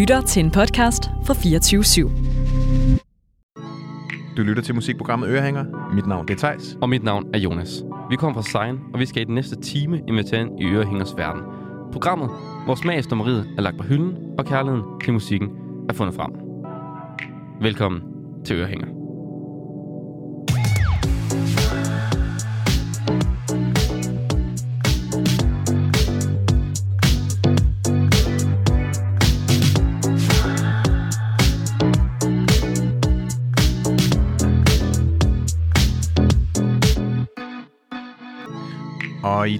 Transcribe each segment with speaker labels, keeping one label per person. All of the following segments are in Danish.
Speaker 1: lytter til en podcast fra 24 /7.
Speaker 2: Du lytter til musikprogrammet Ørehænger. Mit navn det er Thijs.
Speaker 3: Og mit navn er Jonas. Vi kommer fra Sein, og vi skal i den næste time invitere ind i Ørehængers verden. Programmet, hvor smagsdommeriet er lagt på hylden, og kærligheden til musikken er fundet frem. Velkommen til Ørehænger.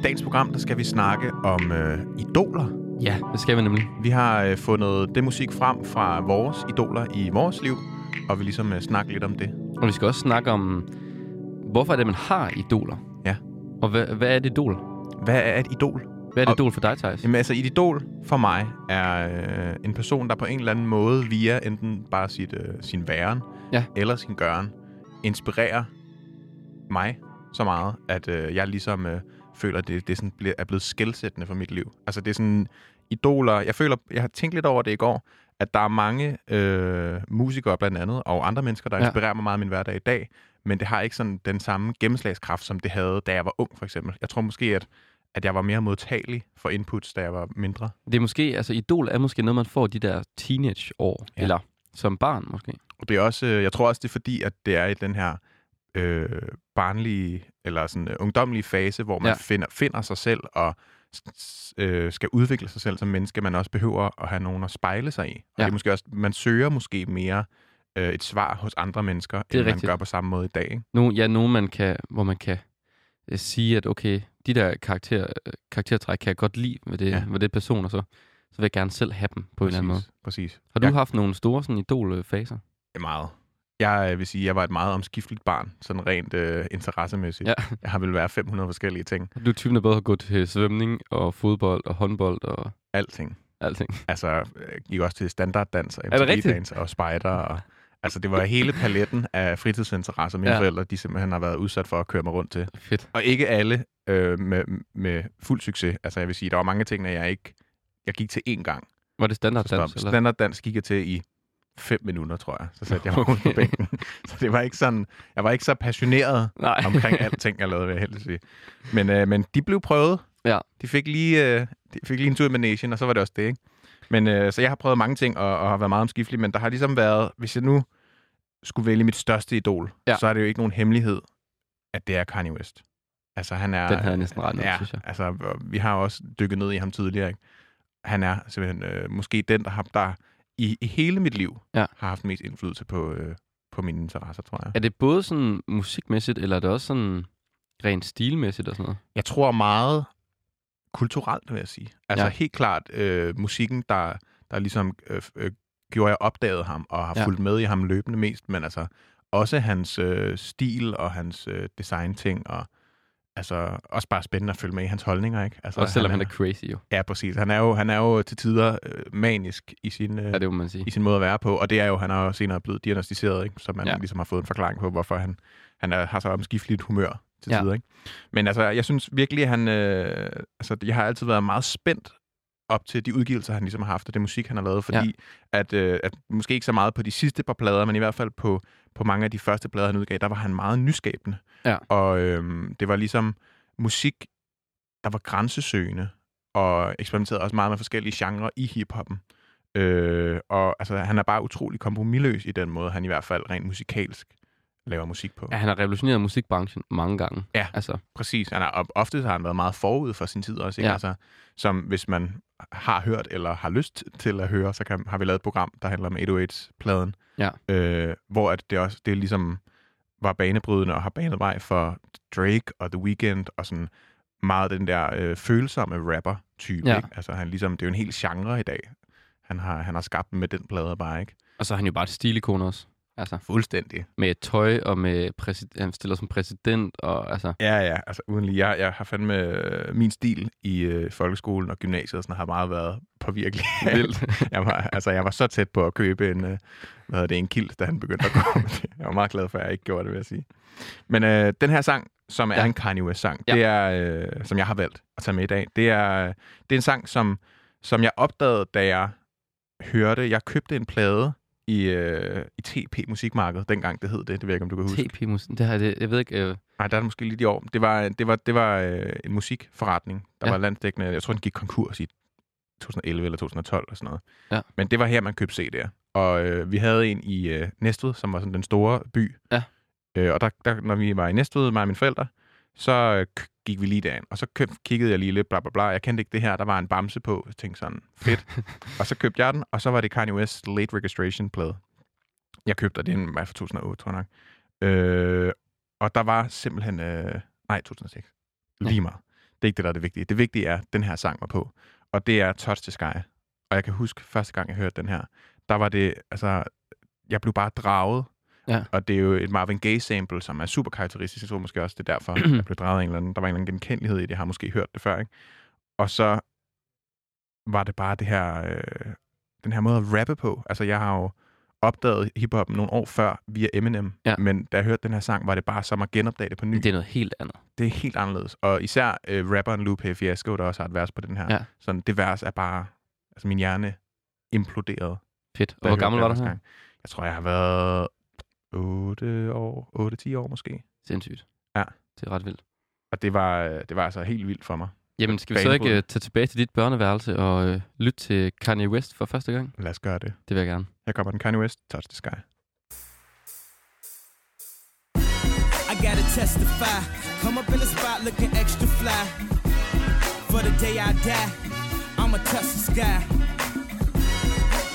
Speaker 2: Dagens program, der skal vi snakke om øh, idoler.
Speaker 3: Ja, det skal vi nemlig.
Speaker 2: Vi har øh, fundet det musik frem fra vores idoler i vores liv, og vi ligesom øh, snakke lidt om det.
Speaker 3: Og vi skal også snakke om, hvorfor er det, man har idoler?
Speaker 2: Ja.
Speaker 3: Og hvad, hvad er et idol?
Speaker 2: Hvad er et idol?
Speaker 3: Hvad er et
Speaker 2: Og-
Speaker 3: idol for dig, Thijs?
Speaker 2: Jamen altså, et idol for mig er øh, en person, der på en eller anden måde via enten bare sit, øh, sin væren
Speaker 3: Ja.
Speaker 2: eller sin gøren inspirerer mig så meget, at øh, jeg ligesom øh, føler, at det, det sådan bliver, er blevet skældsættende for mit liv. Altså det er sådan idoler. Jeg føler, jeg har tænkt lidt over det i går, at der er mange øh, musikere blandt andet, og andre mennesker, der
Speaker 3: Ja.
Speaker 2: inspirerer mig meget i min hverdag i dag, men det har ikke sådan den samme gennemslagskraft, som det havde, da jeg var ung, for eksempel. Jeg tror måske, at at jeg var mere modtagelig for inputs, da jeg var mindre.
Speaker 3: Det er måske, altså idol er måske noget, man får de der teenageår,
Speaker 2: Ja.
Speaker 3: ja. eller som barn måske.
Speaker 2: Og det er også, øh, jeg tror også, det er fordi, at det er i den her øh, barnlige, eller sådan øh, ungdomlige fase, hvor man ja.
Speaker 3: Ja.
Speaker 2: finder, finder sig selv og øh, skal udvikle sig selv som menneske, man også behøver at have nogen at spejle sig i. Og ja.
Speaker 3: Ja.
Speaker 2: det er måske også, man søger måske mere øh, et svar hos andre mennesker,
Speaker 3: er
Speaker 2: end man
Speaker 3: rigtigt.
Speaker 2: gør på samme måde i dag. Ikke?
Speaker 3: No, ja, nogen, man kan, hvor man kan øh, sige, at okay, de der karakter, øh, karaktertræk kan jeg godt lide ved det,
Speaker 2: Ja.
Speaker 3: ja. ved det person, og så, så vil jeg gerne selv have dem på en eller anden måde.
Speaker 2: Præcis.
Speaker 3: Har du
Speaker 2: Jeg-
Speaker 3: haft nogle store sådan idol-faser?
Speaker 2: Meget. Jeg øh, vil sige, at jeg var et meget omskifteligt barn, sådan rent øh, interessemæssigt.
Speaker 3: Ja.
Speaker 2: Jeg har vel været 500 forskellige ting.
Speaker 3: Du er typen, der både har gået til svømning og fodbold og håndbold og
Speaker 2: Alting.
Speaker 3: alting.
Speaker 2: Altså, jeg gik også til standarddans og? MTV-dans og spejder. Og, altså, det var hele paletten af fritidsinteresser, mine ja. Forældre de simpelthen har været udsat for at køre mig rundt til.
Speaker 3: Fedt.
Speaker 2: Og ikke alle øh, med, med fuld succes. Altså, jeg vil sige, der var mange ting, jeg ikke... Jeg gik til én gang.
Speaker 3: Var det standarddans?
Speaker 2: Standarddans gik jeg til i fem minutter, tror jeg. Så satte jeg mig okay. på bænken. Så det var ikke sådan... Jeg var ikke så passioneret
Speaker 3: Nej.
Speaker 2: omkring alting, jeg lavede, vil jeg helst sige. Men, øh, men de blev prøvet.
Speaker 3: Ja.
Speaker 2: De fik lige, øh, de fik lige en tur i managen, og så var det også det, ikke? Men øh, så jeg har prøvet mange ting, og, og har været meget omskiftelig, men der har ligesom været, hvis jeg nu skulle vælge mit største idol, ja. Så er det jo ikke nogen hemmelighed, at det er Kanye West. Altså, han er...
Speaker 3: Den havde jeg næsten regnet ud,
Speaker 2: ja,
Speaker 3: synes jeg.
Speaker 2: altså, vi har også dykket ned i ham tidligere, ikke? Han er simpelthen øh, måske den, der har, der i, i hele mit liv
Speaker 3: Ja.
Speaker 2: har haft mest indflydelse på, øh, på mine interesser, tror jeg.
Speaker 3: Er det både sådan musikmæssigt, eller er det også sådan rent stilmæssigt og sådan noget?
Speaker 2: Jeg tror meget kulturelt, vil jeg sige. Altså ja. Helt klart øh, musikken, der, der ligesom øh, øh, gjorde, jeg opdagede ham, og har. Ja. fulgt med i ham løbende mest, men altså også hans øh, stil og hans øh, design-ting, og altså også bare spændende at følge med i hans holdninger, ikke? Altså,
Speaker 3: Også selvom han er crazy jo.
Speaker 2: Ja, præcis. Han er jo, han er jo til tider øh, manisk i sin, øh,
Speaker 3: Ja, det må man sige.
Speaker 2: i sin måde at være på, og det er jo, han er jo senere blevet diagnostiseret, ikke? så man ja. Ligesom har fået en forklaring på, hvorfor han, han er, har så omskifteligt humør til
Speaker 3: Ja.
Speaker 2: tider. Ikke? Men altså, jeg synes virkelig, han, øh, altså, jeg har altid været meget spændt op til de udgivelser, han ligesom har haft, og det musik, han har lavet, fordi ja. at, øh, at måske ikke så meget på de sidste par plader, men i hvert fald på, på mange af de første plader, han udgav, der var han meget nyskabende.
Speaker 3: Ja.
Speaker 2: Og øh, det var ligesom musik, der var grænsesøgende, og eksperimenterede også meget med forskellige genrer i hiphoppen. Øh, og altså, han er bare utrolig kompromilløs i den måde, han i hvert fald rent musikalsk laver musik på.
Speaker 3: Ja, han har revolutioneret musikbranchen mange gange.
Speaker 2: Ja.
Speaker 3: Altså,
Speaker 2: Præcis. Han og ofte har han været meget forud for sin tid også. Ikke?
Speaker 3: Ja.
Speaker 2: Altså, som hvis man har hørt eller har lyst til at høre, så kan, har vi lavet et program, der handler om 808-pladen.
Speaker 3: Ja.
Speaker 2: Øh, hvor at det også det ligesom var banebrydende og har banet vej for Drake og The Weeknd og sådan meget den der øh, følsomme rapper-type.
Speaker 3: Ja.
Speaker 2: Ikke? Altså, han ligesom, det er jo en hel genre i dag. Han har, han har skabt med den plade bare, ikke?
Speaker 3: og så er han jo bare et stilikon også. Altså,
Speaker 2: Fuldstændig.
Speaker 3: med tøj og med præsident, han stiller som præsident, og altså,
Speaker 2: Ja, ja, altså uden lige. Jeg, jeg har fandme øh, min stil i øh, folkeskolen og gymnasiet og sådan, har meget været på virkelig.
Speaker 3: vildt.
Speaker 2: jeg, var, altså, jeg var så tæt på at købe en, øh, hvad hedder det, en kilt, da han begyndte at gå. jeg var meget glad for, at jeg ikke gjorde det, vil jeg sige. Men øh, den her sang, som er
Speaker 3: Ja.
Speaker 2: en Kanye West-sang,
Speaker 3: Ja.
Speaker 2: det er, øh, som jeg har valgt at tage med i dag, det er, det er en sang, som, som jeg opdagede, da jeg hørte, jeg købte en plade i, øh, i TP Musikmarked, dengang det hed det. Det ved jeg ikke, om du kan huske.
Speaker 3: TP musik. Det har det, jeg ved ikke. Øh,
Speaker 2: Nej, der er det måske lige de år. Det var, det var, det var øh, en musikforretning, der
Speaker 3: Ja.
Speaker 2: var landsdækkende. Jeg tror, den gik konkurs i 2011 eller 2012 eller sådan noget.
Speaker 3: Ja.
Speaker 2: Men det var her, man købte CD'er. Og øh, vi havde en i øh, Næstved, som var sådan den store by.
Speaker 3: Ja.
Speaker 2: Øh, og der, der, når vi var i Næstved, mig og mine forældre, så øh, gik vi lige derind. Og så køb, kiggede jeg lige lidt, bla bla bla. Jeg kendte ikke det her. Der var en bamse på. Jeg tænkte sådan, fedt. og så købte jeg den, og så var det Kanye West Late Registration plade. Jeg købte, og det er en var fra 2008, tror jeg nok. Øh, og der var simpelthen... Øh, nej, 2006. Lige meget. Det er ikke det, der er det vigtige. Det vigtige er, at den her sang var på. Og det er Touch the Sky. Og jeg kan huske, første gang jeg hørte den her, der var det, altså, jeg blev bare draget.
Speaker 3: Ja.
Speaker 2: Og det er jo et Marvin Gaye-sample, som er super karakteristisk. Jeg tror måske også, det er derfor, jeg blev draget af en eller anden. Der var en eller anden genkendelighed i det. Jeg har måske hørt det før, ikke? Og så var det bare det her, øh, den her måde at rappe på. Altså, jeg har jo opdaget hiphop nogle år før via Eminem.
Speaker 3: Ja.
Speaker 2: Men da jeg hørte den her sang, var det bare som at genopdage det på ny.
Speaker 3: det er noget helt andet.
Speaker 2: Det er helt anderledes. Og især øh, rapperen Lupe Fiasco, der også har et vers på den her.
Speaker 3: Ja.
Speaker 2: Sådan, det vers er bare... Altså, min hjerne imploderede.
Speaker 3: Fedt. Og hvor gammel var du her?
Speaker 2: Jeg tror, jeg har været 8 år, 8-10 år måske.
Speaker 3: Sindssygt.
Speaker 2: Ja.
Speaker 3: Det er ret vildt.
Speaker 2: Og det var, det var altså helt vildt for mig.
Speaker 3: Jamen, skal vi så ikke uh, tage tilbage til dit børneværelse og uh, lytte til Kanye West for første gang?
Speaker 2: Lad os gøre det.
Speaker 3: Det vil jeg gerne.
Speaker 2: Her kommer den Kanye West, Touch the Sky.
Speaker 4: I gotta testify. Come up in the spot looking extra fly. For the day I die, I'ma touch the sky.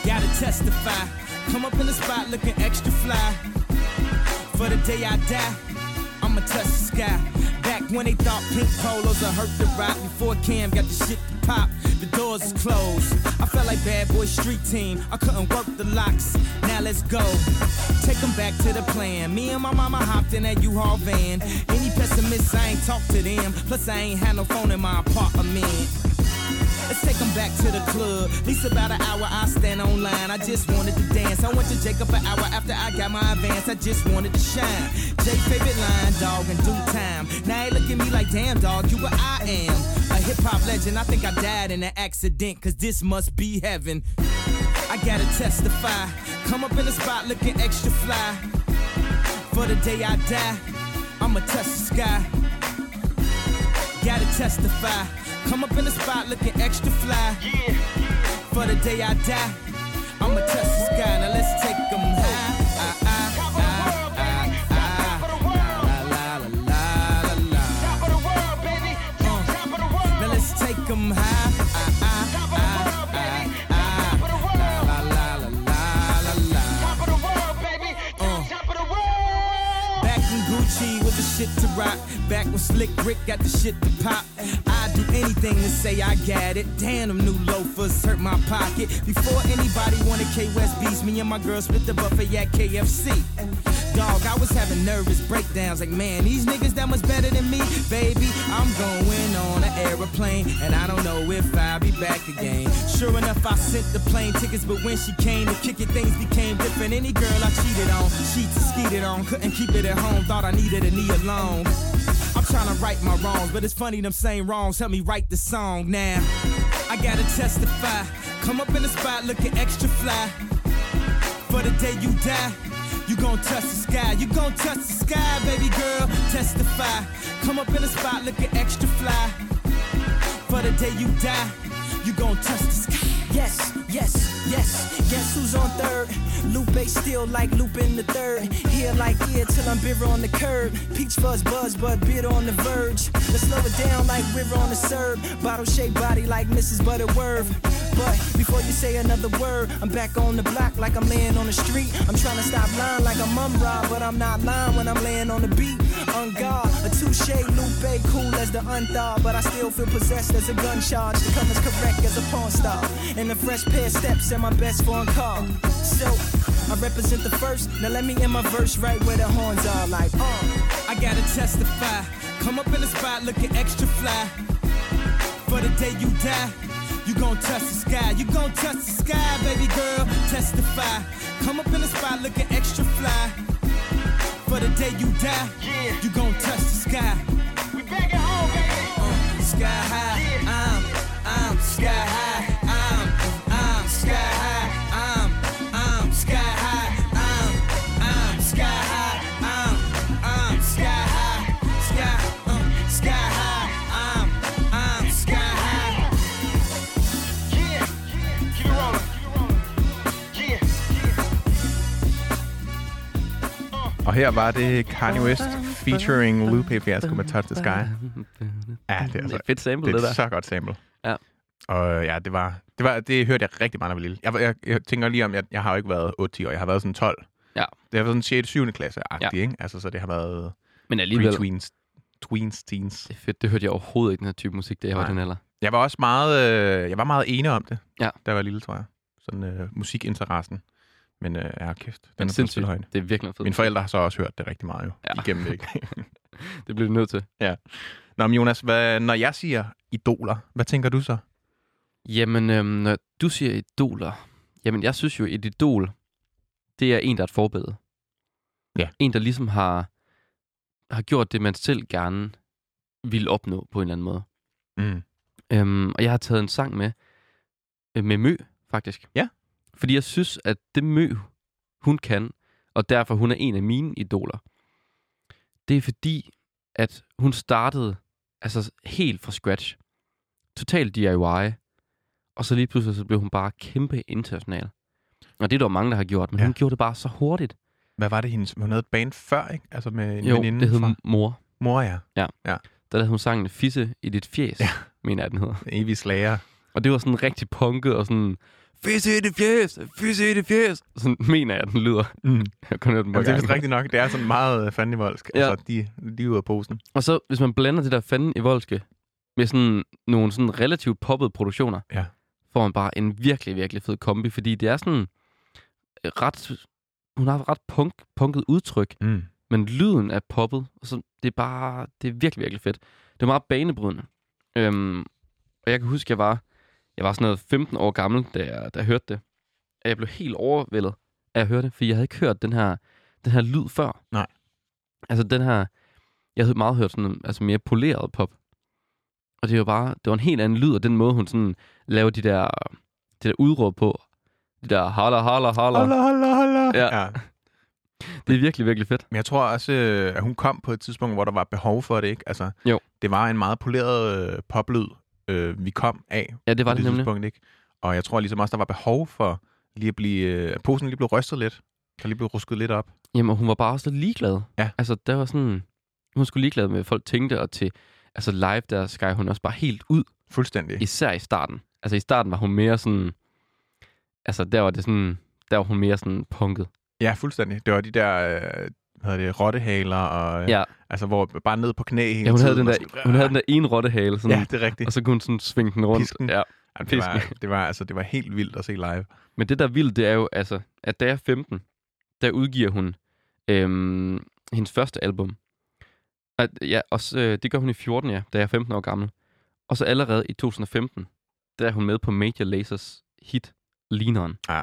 Speaker 4: Gotta testify. Come up in the spot looking extra fly. For the day I die, I'ma touch the sky. Back when they thought pink polos would hurt the rock before Cam got the shit to pop. The doors is closed. I felt like bad boy street team. I couldn't work the locks. Now let's go. Take them back to the plan. Me and my mama hopped in that U-Haul van. Any pessimists, I ain't talk to them. Plus, I ain't had no phone in my apartment. Let's take them back to the club. At least about an hour I stand online. I just wanted to dance. I went to Jacob an hour after I got my advance. I just wanted to shine. Jay favorite line, dog, in due time. Now they look at me like, damn, dog, you what I am. A hip hop legend. I think I died in an accident, cause this must be heaven. I gotta testify. Come up in the spot looking extra fly. For the day I die, I'ma touch the sky. Gotta testify. Come up in the spot looking extra fly. For the day I die, I'ma touch the sky. Now let's take them high. Ah, ah, ah, ah, ah. La, la, la, la, la, la. Uh, Now let's take them high. Ah, ah, ah, ah, ah. La, la, la, la, la, la, la. Uh. Back when Gucci was the shit to rock. Back when Slick Rick got the shit to pop. I'd do anything to say I got it. Damn, them new loafers hurt my pocket. Before anybody wanted K West beats, me and my girl split the buffet at KFC. Dog, I was having nervous breakdowns. Like, man, these niggas that much better than me. Baby, I'm going on an aeroplane. And I don't know if I'll be back again. Sure enough, I sent the plane tickets. But when she came to kick it, things became different. Any girl I cheated on, and skeeted on. Couldn't keep it at home. Thought I needed a knee alone. Trying to right my wrongs, but it's funny them same wrongs help me write the song now. I gotta testify. Come up in the spot looking extra fly. For the day you die, you gon' touch the sky. You gon' touch the sky, baby girl. Testify. Come up in the spot looking extra fly. For the day you die, you gon' touch the sky.
Speaker 5: Yes, yes, yes. Guess who's on third? Lupe still like looping the third. Here like here till I'm bitter on the curb. Peach fuzz buzz, but bitter on the verge. Let's slow it down like river on the serve. Bottle shaped body like Mrs. Butterworth. But before you say another word, I'm back on the block like I'm laying on the street. I'm trying to stop lying like I'm mum rob, but I'm not lying when I'm laying on the beat. On guard, a touche, Lupe, cool as the unthought, but I still feel possessed as a gun charge. Come as correct as a porn star. And a fresh pair of steps and my best phone call. So, I represent the first. Now let me in my verse right where the horns are like, uh.
Speaker 4: I gotta testify. Come up in the spot looking extra fly. For the day you die, you gon' touch the sky. You gon' touch the sky, baby girl. Testify. Come up in the spot looking extra fly. For the day you die, you gon' touch the sky. We back at home, baby. Uh, sky high, I'm, I'm sky high, I'm, I'm sky high.
Speaker 2: Her var det Kanye West featuring Lupe Fiasco med Touch the Sky. Ja, det er, altså,
Speaker 3: Det er et fedt sample,
Speaker 2: det
Speaker 3: det,
Speaker 2: er
Speaker 3: der.
Speaker 2: et så godt sample.
Speaker 3: Ja.
Speaker 2: Og ja, det var, det var, det hørte jeg rigtig meget, når jeg var lille. Jeg, jeg, jeg tænker lige om, jeg, jeg har jo ikke været 8-10 år, jeg har været sådan 12.
Speaker 3: Ja.
Speaker 2: Det har været sådan 6. 7. klasse
Speaker 3: Ja.
Speaker 2: ikke? Altså, så det har været
Speaker 3: Men alligevel,
Speaker 2: pre-tweens, tweens, teens.
Speaker 3: det er fedt. Det hørte jeg overhovedet ikke, den her type musik, da jeg var den alder.
Speaker 2: Jeg var også meget, øh, jeg var meget enig om det,
Speaker 3: Ja.
Speaker 2: da jeg var lille, tror jeg. Sådan øh, musikinteressen. Men øh, ja, kæft, den
Speaker 3: Men
Speaker 2: er
Speaker 3: sindssygt.
Speaker 2: sindssygt høj.
Speaker 3: Det er virkelig fedt.
Speaker 2: Mine forældre har så også hørt det rigtig meget jo.
Speaker 3: Ja.
Speaker 2: Ja. Igennem det?
Speaker 3: Det bliver du nødt til.
Speaker 2: Nå, men Jonas, hvad, når jeg siger idoler, hvad tænker du så?
Speaker 3: Jamen, øhm, når du siger idoler, jamen jeg synes jo, et idol, det er en, der er et forbillede.
Speaker 2: Ja.
Speaker 3: En, der ligesom har, har gjort det, man selv gerne vil opnå på en eller anden måde.
Speaker 2: Mm.
Speaker 3: Øhm, og jeg har taget en sang med, øh, med Mø, faktisk.
Speaker 2: Ja.
Speaker 3: Fordi jeg synes, at det Mø, hun kan, og derfor hun er en af mine idoler, det er fordi, at hun startede altså helt fra scratch. Total DIY. Og så lige pludselig så blev hun bare kæmpe international. Og det er der mange, der har gjort, men ja.
Speaker 2: Ja.
Speaker 3: hun gjorde det bare så hurtigt.
Speaker 2: Hvad var det hendes? Hun havde et band før, ikke? Altså med en
Speaker 3: Jo,
Speaker 2: veninde
Speaker 3: det hed
Speaker 2: fra
Speaker 3: Mor.
Speaker 2: mor, ja.
Speaker 3: Der lavede hun sangen Fisse i dit fjes, ja.
Speaker 2: Ja.
Speaker 3: mener jeg, den hedder.
Speaker 2: Evig slager.
Speaker 3: Og det var sådan rigtig punket og sådan, Fisse i dit fjes, fisse i dit fjes. Sådan mener jeg, den lyder.
Speaker 2: Mm.
Speaker 3: Jeg har kun hørt den
Speaker 2: Jamen, det er vist rigtigt nok. Det er sådan meget øh, fandenivoldsk. Ja. Altså, de, de er ude af posen.
Speaker 3: Og så, hvis man blander det der fanden i voldske med sådan nogle sådan relativt poppede produktioner,
Speaker 2: Ja.
Speaker 3: får man bare en virkelig, virkelig fed kombi, fordi det er sådan øh, ret... Hun har et ret punk, punket udtryk,
Speaker 2: Mm.
Speaker 3: men lyden er poppet, og så det er bare... Det er virkelig, virkelig fedt. Det er meget banebrydende. Øhm, og jeg kan huske, jeg var, jeg var sådan noget 15 år gammel, da jeg, da jeg hørte det. Og jeg blev helt overvældet af at høre det, for jeg havde ikke hørt den her, den her lyd før.
Speaker 2: Nej.
Speaker 3: Altså den her... Jeg havde meget hørt sådan altså mere poleret pop. Og det var bare... Det var en helt anden lyd, og den måde, hun sådan laver de der, de der udråb på. De der holla, holla, holla.
Speaker 2: Holla, holla, holla.
Speaker 3: Ja.
Speaker 2: ja.
Speaker 3: Det er virkelig, virkelig fedt.
Speaker 2: Men jeg tror også, øh, at hun kom på et tidspunkt, hvor der var behov for det, ikke? Altså,
Speaker 3: Jo.
Speaker 2: det var en meget poleret øh, poplyd, øh, vi kom af
Speaker 3: Ja, det var
Speaker 2: på
Speaker 3: det, nemlig.
Speaker 2: tidspunkt, ikke? Og jeg tror ligesom også, der var behov for lige at blive... Øh, posen lige blev rystet lidt. Der lige blev rusket lidt op.
Speaker 3: Jamen, og hun var bare også lidt ligeglad.
Speaker 2: Ja.
Speaker 3: Altså, der var sådan... Hun skulle ligeglad med, hvad folk tænkte, og til altså live, der skar hun også bare helt ud,
Speaker 2: Fuldstændig.
Speaker 3: især i starten. Altså, i starten var hun mere sådan... Altså, der var det sådan... Der var hun mere sådan punket.
Speaker 2: Ja, fuldstændig. Det var de der... Hedder det, rottehaler, og, øh,
Speaker 3: Ja,
Speaker 2: altså hvor bare ned på knæ hele
Speaker 3: ja hun, havde
Speaker 2: tiden.
Speaker 3: den
Speaker 2: og
Speaker 3: der,
Speaker 2: sådan-
Speaker 3: hun havde den der ene rottehale, sådan,
Speaker 2: Ja, det er rigtigt.
Speaker 3: og så kunne hun sådan svinge den rundt.
Speaker 2: Pisken.
Speaker 3: Ja.
Speaker 2: Jamen, det, var, det, var, altså, det var helt vildt at se live.
Speaker 3: Men det, der er vildt, det er jo, altså, at da jeg er 15, der udgiver hun øhm, hendes første album. At, ja, og så, øh, det gør hun i 14, ja, da jeg er 15 år gammel. Og så allerede i 2015, der er hun med på Major Lasers hit, Lean On.
Speaker 2: Ja,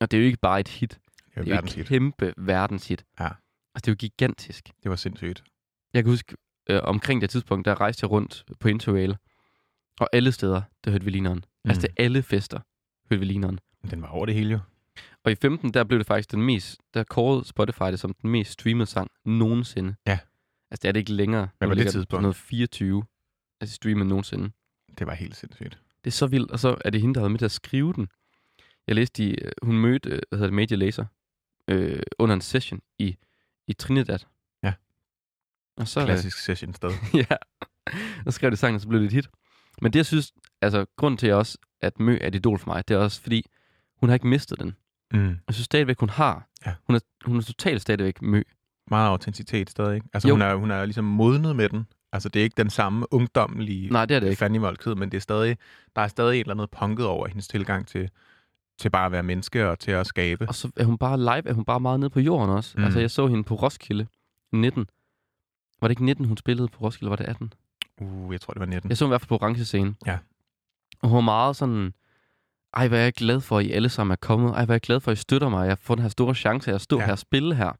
Speaker 3: Og det er jo ikke bare et hit,
Speaker 2: det var
Speaker 3: det er jo et kæmpe verdenshit.
Speaker 2: Ja.
Speaker 3: Altså, det jo gigantisk.
Speaker 2: Det var sindssygt.
Speaker 3: Jeg kan huske, øh, omkring det tidspunkt, der rejste jeg rundt på Interrail, og alle steder, der hørte vi On. Mm. Altså, til alle fester hørte vi On.
Speaker 2: Den var over det hele jo.
Speaker 3: Og i 15, der blev det faktisk den mest, der kårede Spotify det som den mest streamede sang nogensinde.
Speaker 2: Ja.
Speaker 3: Altså, det er det ikke længere.
Speaker 2: Hvad var det tidspunkt?
Speaker 3: Noget 24, altså streamet nogensinde.
Speaker 2: Det var helt sindssygt.
Speaker 3: Det er så vildt, og så er det hende, der havde med til at skrive den. Jeg læste, i, øh, hun mødte, øh, hvad hedder det, Major Lazer, øh, under en session i, i Trinidad.
Speaker 2: Ja.
Speaker 3: Og så,
Speaker 2: Klassisk session sted.
Speaker 3: ja, og skrev det sangen, og så blev det et hit. Men det, jeg synes, altså, grunden til også, at Mø er et idol for mig, det er også fordi, hun har ikke mistet den.
Speaker 2: Mm.
Speaker 3: Jeg synes stadigvæk, hun har.
Speaker 2: Ja.
Speaker 3: Hun, er, hun er totalt stadigvæk Mø.
Speaker 2: Meget autenticitet stadig. ikke? Altså
Speaker 3: Jo.
Speaker 2: hun er, hun er ligesom modnet med den. Altså det er ikke den samme ungdommelige
Speaker 3: Nej, det er det ikke.
Speaker 2: men det er stadig, der er stadig et eller andet punket over hendes tilgang til, til bare at være menneske og til at skabe.
Speaker 3: Og så er hun bare live, er hun bare meget nede på jorden også. Mm. Altså, jeg så hende på Roskilde i 19. Var det ikke 19, hun spillede på Roskilde, var det 18?
Speaker 2: Uh, jeg tror, det var 19.
Speaker 3: Jeg så hende i hvert fald på orange scene.
Speaker 2: Ja.
Speaker 3: Og hun var meget sådan, ej, hvad er jeg glad for, at I alle sammen er kommet. Ej, hvad er jeg glad for, at I støtter mig. Jeg får den her store chance at stå ja.
Speaker 2: Ja.
Speaker 3: her og spille her.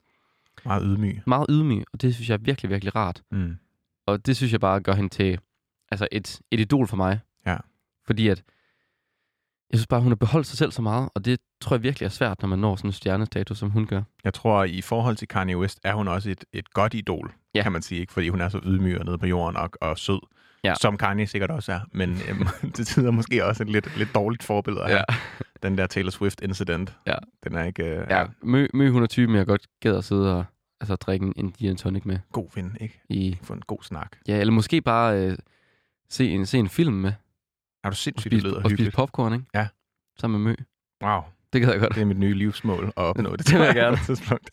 Speaker 2: Meget ydmyg.
Speaker 3: Meget ydmyg, og det synes jeg er virkelig, virkelig rart.
Speaker 2: Mm.
Speaker 3: Og det synes jeg bare gør hende til altså et, et idol for mig.
Speaker 2: Ja.
Speaker 3: Fordi at, jeg synes bare, hun har beholdt sig selv så meget, og det tror jeg virkelig er svært, når man når sådan en stjernestatus, som hun gør.
Speaker 2: Jeg tror, i forhold til Kanye West, er hun også et, et godt idol,
Speaker 3: Ja.
Speaker 2: ja. kan man sige. Ikke? Fordi hun er så ydmyg og nede på jorden og, og sød.
Speaker 3: Ja.
Speaker 2: Som Kanye sikkert også er. Men øhm, til tider måske også et lidt, lidt dårligt forbillede af den der Taylor Swift incident.
Speaker 3: Ja.
Speaker 2: Den er ikke... Øh,
Speaker 3: ja. Mø, Mø, hun er typen, jeg godt gad at sidde og, altså, drikke en, en gin tonic med.
Speaker 2: God ven, ikke?
Speaker 3: I,
Speaker 2: Få en god snak.
Speaker 3: ja, eller måske bare øh, se, en, se en film med.
Speaker 2: Er du
Speaker 3: Og
Speaker 2: sindssygt, det
Speaker 3: spise,
Speaker 2: lyder
Speaker 3: og spise popcorn, ikke?
Speaker 2: Ja.
Speaker 3: Sammen med Mø.
Speaker 2: Wow,
Speaker 3: Det kan jeg godt.
Speaker 2: det er mit nye livsmål at opnå det.
Speaker 3: Det vil jeg
Speaker 2: på
Speaker 3: gerne.
Speaker 2: et tidspunkt.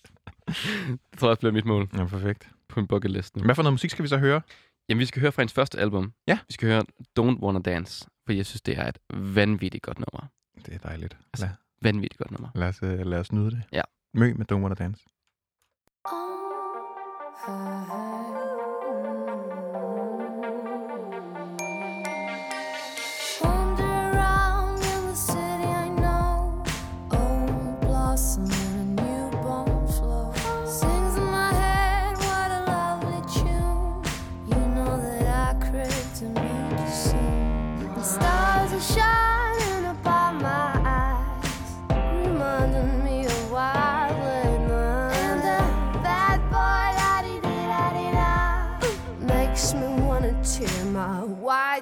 Speaker 3: Det tror jeg også bliver mit mål
Speaker 2: Ja, perfekt.
Speaker 3: på en bucket list nu.
Speaker 2: Hvad for noget musik skal vi så høre?
Speaker 3: Jamen, vi skal høre fra hendes første album.
Speaker 2: Ja.
Speaker 3: Vi skal høre Don't Wanna Dance, for jeg synes, det er et vanvittigt godt nummer.
Speaker 2: Det er dejligt.
Speaker 3: Altså-
Speaker 2: Lad,
Speaker 3: Vanvittigt godt nummer.
Speaker 2: lad, os, øh, lad os nyde det.
Speaker 3: Ja.
Speaker 2: Mø med Don't Wanna Dance.
Speaker 6: Wander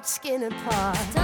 Speaker 6: skin apart.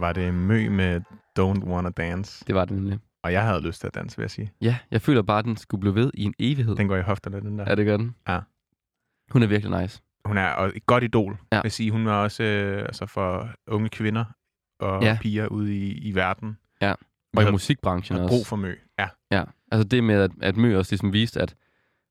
Speaker 2: Var det Mø med Don't Wanna Dance.
Speaker 3: Det var det nemlig.
Speaker 2: Og jeg havde lyst til at danse, vil jeg sige.
Speaker 3: Ja, jeg føler bare, at den skulle blive ved i en evighed.
Speaker 2: Den går i hofterne, den der.
Speaker 3: Ja, det gør den.
Speaker 2: Ja.
Speaker 3: Hun er virkelig nice.
Speaker 2: Hun er et godt idol.
Speaker 3: Ja.
Speaker 2: Vil sige, hun er også øh, altså for unge kvinder og
Speaker 3: Ja.
Speaker 2: piger ude i, i verden.
Speaker 3: Ja.
Speaker 2: Vi
Speaker 3: Og i
Speaker 2: har-
Speaker 3: musikbranchen
Speaker 2: har
Speaker 3: også.
Speaker 2: brug for Mø. Ja,
Speaker 3: Ja, altså det med, at, at Mø også ligesom viste, at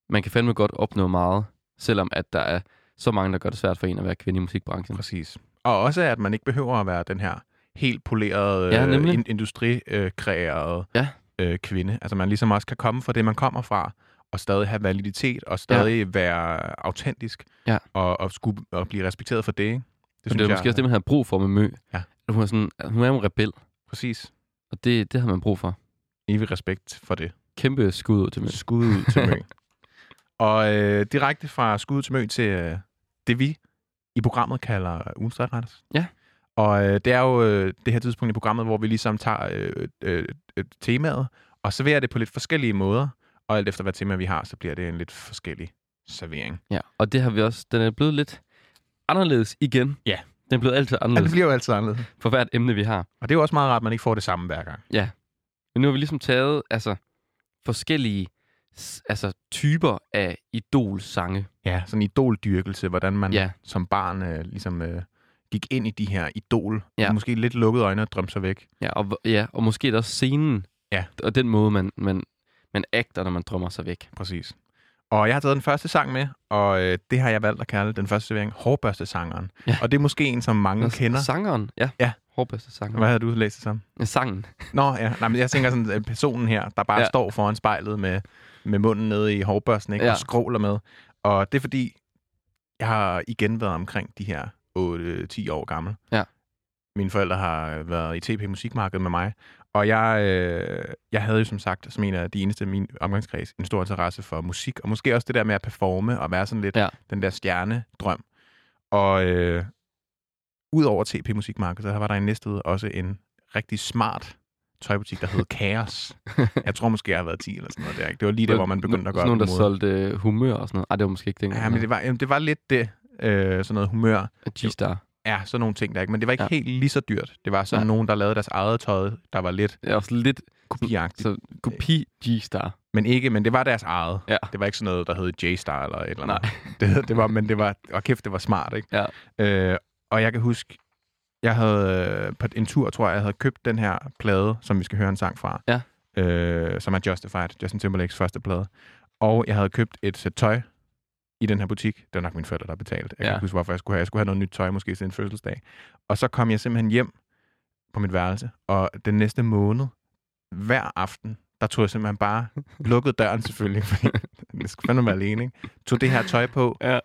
Speaker 3: man kan fandme godt opnå meget, selvom at der er så mange, der gør det svært for en at være kvinde i musikbranchen.
Speaker 2: præcis. Og også, at man ikke behøver at være den her helt polerede,
Speaker 3: Ja, nemlig.
Speaker 2: ind, industrikreerede
Speaker 3: Ja.
Speaker 2: øh, kvinde. Altså, man ligesom også kan komme fra det, man kommer fra, og stadig have validitet, og stadig ja. være autentisk,
Speaker 3: Ja.
Speaker 2: og, og, skulle, og blive respekteret for det. Ikke?
Speaker 3: Det, det er måske også det, man har brug for med Mø.
Speaker 2: Ja.
Speaker 3: Hun er, sådan, hun er jo en rebel,
Speaker 2: Præcis.
Speaker 3: og det, det har man brug for.
Speaker 2: Evig respekt for det.
Speaker 3: Kæmpe skud ud til Mø.
Speaker 2: Skud ud til Mø. og øh, direkte fra skud til Mø til øh, det, vi i programmet kalder ugens Strætretters.
Speaker 3: Ja.
Speaker 2: Og øh, det er jo øh, det her tidspunkt i programmet, hvor vi ligesom tager øh, øh, øh, temaet og serverer det på lidt forskellige måder. Og alt efter hvad tema vi har, så bliver det en lidt forskellig servering.
Speaker 3: Ja, og det har vi også. Den er blevet lidt anderledes igen.
Speaker 2: Ja.
Speaker 3: Den er blevet altid
Speaker 2: Ja, det
Speaker 3: anderledes
Speaker 2: bliver jo altid anderledes.
Speaker 3: for hvert emne, vi har.
Speaker 2: Og det er jo også meget rart, at man ikke får det samme hver gang.
Speaker 3: Men nu har vi ligesom taget, altså, forskellige altså, typer af idol-sange.
Speaker 2: Ja, sådan idoldyrkelse, hvordan man
Speaker 3: Ja.
Speaker 2: som barn øh, ligesom øh, gik ind i de her idol.
Speaker 3: Ja.
Speaker 2: Måske lidt lukkede øjne og drømte sig væk.
Speaker 3: Ja, og, ja, og måske er der også scenen.
Speaker 2: Ja.
Speaker 3: Og den måde, man, man, man agter, når man drømmer sig væk.
Speaker 2: Præcis. Og jeg har taget den første sang med, og øh, det har jeg valgt at kalde den første servering Hårbørstesangeren.
Speaker 3: Ja.
Speaker 2: Og det er måske en, som mange
Speaker 3: Nå,
Speaker 2: kender.
Speaker 3: Sangeren, ja.
Speaker 2: Ja.
Speaker 3: Hårdbedste sangeren.
Speaker 2: Hvad havde du læst det som?
Speaker 3: Ja, sangen.
Speaker 2: Nå, ja. Nej, men jeg tænker sådan, at personen her, der bare
Speaker 3: Ja.
Speaker 2: står foran spejlet med, med munden nede i hårbørsten, ikke?
Speaker 3: Ja.
Speaker 2: og skråler med. Og det er fordi, jeg har igen været omkring de her 8-10 år gammel.
Speaker 3: Ja.
Speaker 2: Mine forældre har været i TP Musikmarkedet med mig, og jeg, øh, jeg havde jo som sagt, som en af de eneste i min omgangskreds, en stor interesse for musik, og måske også det der med at performe og være sådan lidt
Speaker 3: Ja.
Speaker 2: den der stjernedrøm. Og øh, udover TP Musikmarkedet, så var der i Næstved også en rigtig smart tøjbutik, der hed Kaos. Jeg tror måske, jeg har været 10 eller sådan noget der. Ikke? Det var lige der, hvor man begyndte at gøre
Speaker 3: Sådan nogen, der solgte humør og sådan noget. Ej, det var måske ikke det.
Speaker 2: Ja, men det var, jamen, det var lidt det. Øh, sådan noget humør.
Speaker 3: G-Star.
Speaker 2: Ja, sådan nogle ting der, ikke? Men det var ikke
Speaker 3: Ja.
Speaker 2: ja. helt lige så dyrt. Det var sådan
Speaker 3: Nej.
Speaker 2: nogen, der lavede deres eget tøj, der var lidt
Speaker 3: er også lidt
Speaker 2: kopiagtigt.
Speaker 3: så kopi G-Star.
Speaker 2: Men ikke, men det var deres eget.
Speaker 3: Ja.
Speaker 2: Det var ikke sådan noget, der hed J-Star eller et eller
Speaker 3: Nej.
Speaker 2: andet. Det, det var, men det var, og kæft, det var smart, ikke?
Speaker 3: Ja.
Speaker 2: Øh, og jeg kan huske, jeg havde øh, på en tur, tror jeg, jeg havde købt den her plade, som vi skal høre en sang fra.
Speaker 3: Ja.
Speaker 2: Øh, som er Justified, Justin Timberlakes første plade. Og jeg havde købt et sæt tøj i den her butik. Det var nok mine forældre, der betalte. Jeg
Speaker 3: Ja.
Speaker 2: kan ikke huske, hvorfor jeg skulle have. Jeg skulle have noget nyt tøj, måske til en fødselsdag. Og så kom jeg simpelthen hjem på mit værelse, og den næste måned, hver aften, der tog jeg simpelthen bare, lukkede døren selvfølgelig, fordi det skulle fandme være alene, ikke? Tog det her tøj på,
Speaker 3: Ja.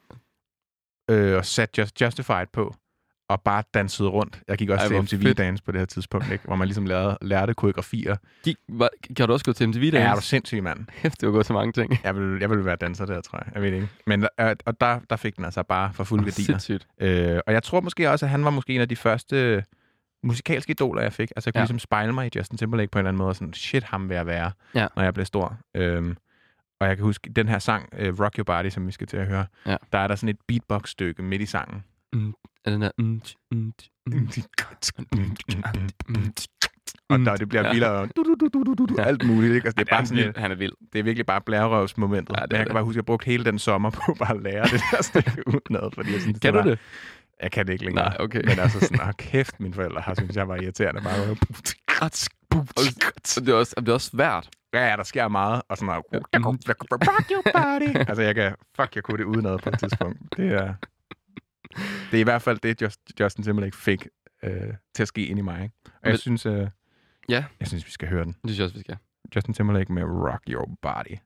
Speaker 2: øh, og satte Just, Justified på, og bare dansede rundt. Jeg gik også
Speaker 3: Ej,
Speaker 2: til
Speaker 3: fedt.
Speaker 2: MTV-dans på det her tidspunkt, ikke? hvor man ligesom lærte, lærte koreografier.
Speaker 3: Gik, var, kan du også gå til MTV
Speaker 2: Ja, er du
Speaker 3: Dance?
Speaker 2: sindssyg, mand.
Speaker 3: Hæft, det var gået så mange ting.
Speaker 2: Jeg vil, jeg vil være danser der, tror jeg. Jeg ved ikke. Men øh, og der, der fik den altså bare for fulde gardiner.
Speaker 3: Sindssygt.
Speaker 2: Øh, og jeg tror måske også, at han var måske en af de første musikalske idoler, jeg fik. Altså, jeg kunne
Speaker 3: Ja.
Speaker 2: ligesom spejle mig i Justin Timberlake på en eller anden måde, og sådan, shit, ham vil jeg være,
Speaker 3: Ja.
Speaker 2: når jeg bliver stor. Øhm, og jeg kan huske, den her sang, uh, Rock Your Body, som vi skal til at høre,
Speaker 3: Ja.
Speaker 2: der er der sådan et beatbox-stykke midt i sangen.
Speaker 3: Mm, mm, tj, mm, mm,
Speaker 2: Og der, det bliver vildere, og du, du, du, du, du, alt muligt. Ikke? Altså, det er bare sådan.
Speaker 3: Han er vild.
Speaker 2: det er virkelig bare blærerøvsmomentet.
Speaker 3: Ja, det er
Speaker 2: jeg kan bare huske, at jeg brugte hele den sommer på bare at lære det der stykke udenad, fordi jeg synes,
Speaker 3: Kan du det?
Speaker 2: Jeg kan det ikke længere.
Speaker 3: Nej, okay.
Speaker 2: Men altså sådan, oh, kæft, mine forældre har synes jeg var irriterende. Bare,
Speaker 3: Og det er også, det er også svært.
Speaker 2: ja, ja, der sker meget. Og sådan noget, rock your body. altså, jeg kan, fuck, jeg kunne det udenad på et tidspunkt. Det er, det er i hvert fald det, Just, Justin Timberlake fik øh, til at ske ind i mig. Ikke? Og
Speaker 3: Men-
Speaker 2: jeg synes, øh,
Speaker 3: Ja.
Speaker 2: jeg synes, vi skal høre den.
Speaker 3: Det synes jeg også, vi skal.
Speaker 2: Justin Timberlake med Rock Your Body.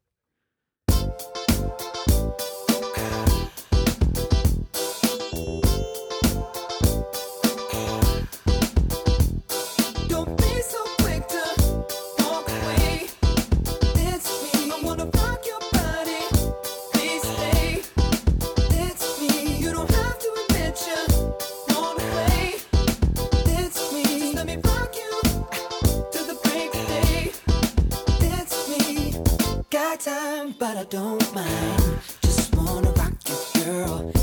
Speaker 5: Time, but I don't mind. Just wanna rock you, girl.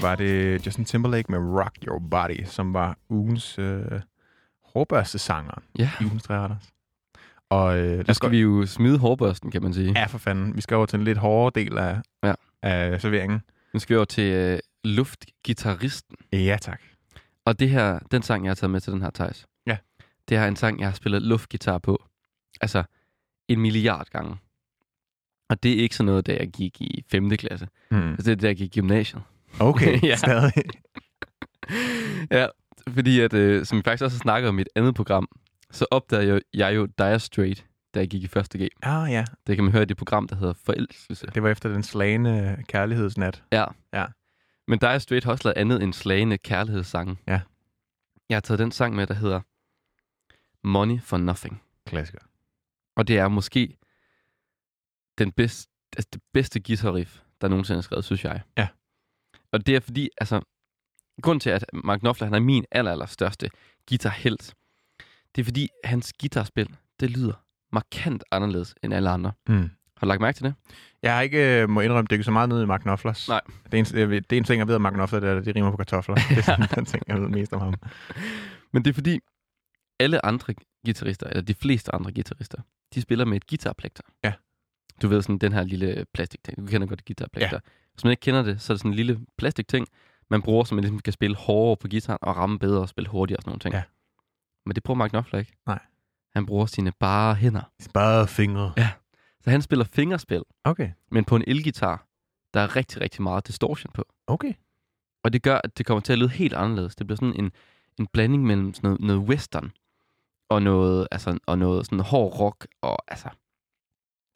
Speaker 2: Her var det Justin Timberlake med Rock Your Body, som var ugens øh, hårbørste sanger
Speaker 3: Ja,
Speaker 2: i ugens træretters. Og øh, os
Speaker 3: skal
Speaker 2: gå-
Speaker 3: vi jo smide hårbørsten, kan man sige.
Speaker 2: Ja, for fanden. Vi skal over til en lidt hårdere del af,
Speaker 3: Ja.
Speaker 2: af serveringen.
Speaker 3: Nu skal vi over til øh, luftgitarristen.
Speaker 2: Ja, tak.
Speaker 3: Og det her, den sang, jeg har taget med til den her, Thijs.
Speaker 2: Ja.
Speaker 3: Det er en sang, jeg har spillet luftgitar på. Altså, en milliard gange. Og det er ikke sådan noget, da jeg gik i 5. klasse.
Speaker 2: Hmm.
Speaker 3: Altså, det er da jeg gik i gymnasiet.
Speaker 2: Okay,
Speaker 3: Ja.
Speaker 2: stadig.
Speaker 3: ja, fordi at, øh, som vi faktisk også har snakket om i et andet program, så opdagede jeg, jeg jo Dire Straits, da jeg gik i 1. G.
Speaker 2: Ah ja,
Speaker 3: Det kan man høre i det program, der hedder Forelskelse.
Speaker 2: det var efter den slagende kærlighedsnat.
Speaker 3: Ja.
Speaker 2: Ja.
Speaker 3: Men Dire Straits har også lavet andet end slagende kærlighedssange.
Speaker 2: Ja.
Speaker 3: Jeg har taget den sang med, der hedder Money for Nothing.
Speaker 2: Klassiker.
Speaker 3: Og det er måske den bedste, altså det bedste guitar-riff, der nogensinde er skrevet, synes jeg.
Speaker 2: Ja.
Speaker 3: Og det er fordi, altså, grund til, at Mark Knopfler, han er min aller, aller største guitarhelt, det er fordi, hans guitarspil, det lyder markant anderledes end alle andre.
Speaker 2: Mm.
Speaker 3: Har du lagt mærke til det?
Speaker 2: Jeg har ikke, øh, må indrømme, det er så meget ned i Mark Knopflers.
Speaker 3: Nej.
Speaker 2: Det er, en, det er en ting, jeg ved om Mark Knopfler, det er, at det rimer på kartofler. Det er sådan den ting, jeg ved mest om ham.
Speaker 3: Men det er fordi, alle andre guitarister, eller de fleste andre guitarister, de spiller med et guitarplekter.
Speaker 2: Ja.
Speaker 3: Du ved sådan den her lille plastikting. Du kender godt guitarplekter. Ja. Hvis man ikke kender det, så er det sådan en lille plastikting, man bruger, så man ligesom kan spille hårdere på guitaren og ramme bedre og spille hurtigere og sådan nogle ting.
Speaker 2: Ja.
Speaker 3: Men det bruger Mark Knopfler ikke.
Speaker 2: Nej.
Speaker 3: Han bruger sine bare hænder.
Speaker 2: Bare fingre.
Speaker 3: Ja. Så han spiller fingerspil,
Speaker 2: Okay.
Speaker 3: men på en elgitar, der er rigtig, rigtig meget distortion på.
Speaker 2: Okay.
Speaker 3: Og det gør, at det kommer til at lyde helt anderledes. Det bliver sådan en, en blanding mellem sådan noget, noget western og noget, altså, og noget sådan hård rock. Og altså,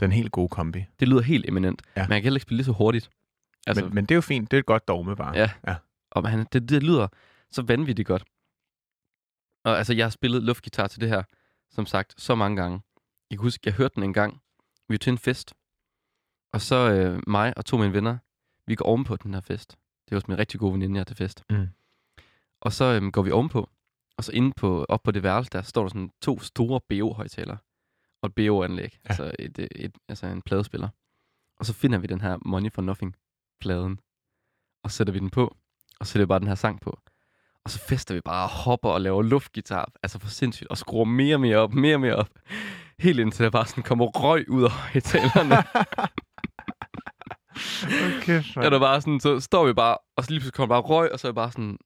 Speaker 2: Den helt gode kombi.
Speaker 3: det lyder helt eminent.
Speaker 2: Ja.
Speaker 3: Men jeg kan heller ikke spille lige så hurtigt. Altså,
Speaker 2: Men, men det er jo fint. Det er et godt dogme bare.
Speaker 3: Ja.
Speaker 2: ja.
Speaker 3: og han, det, det lyder så vanvittigt godt. Og altså, jeg har spillet luftgitar til det her, som sagt, så mange gange. Jeg kan huske, jeg hørte den en gang. Vi var til en fest. Og så øh, mig og to af mine venner, vi går ovenpå den her fest. Det var min rigtig gode veninde, jeg til fest.
Speaker 2: Mm.
Speaker 3: Og så øhm, går vi ovenpå, og så inde på, op på det værelse, der står der sådan to store BO-højtalere og et BO-anlæg, ja. altså, et, et, et, altså en pladespiller. Og så finder vi den her Money for Nothing-pladen, og sætter vi den på, og sætter bare den her sang på. Og så fester vi bare og hopper og laver luftgitar, altså for sindssygt, og skruer mere og mere op, mere og mere op. Helt indtil der bare sådan kommer røg ud af højtalerne.
Speaker 2: Okay,
Speaker 3: og der bare sådan, så står vi bare, og så lige pludselig kommer bare røg, og så er jeg bare sådan,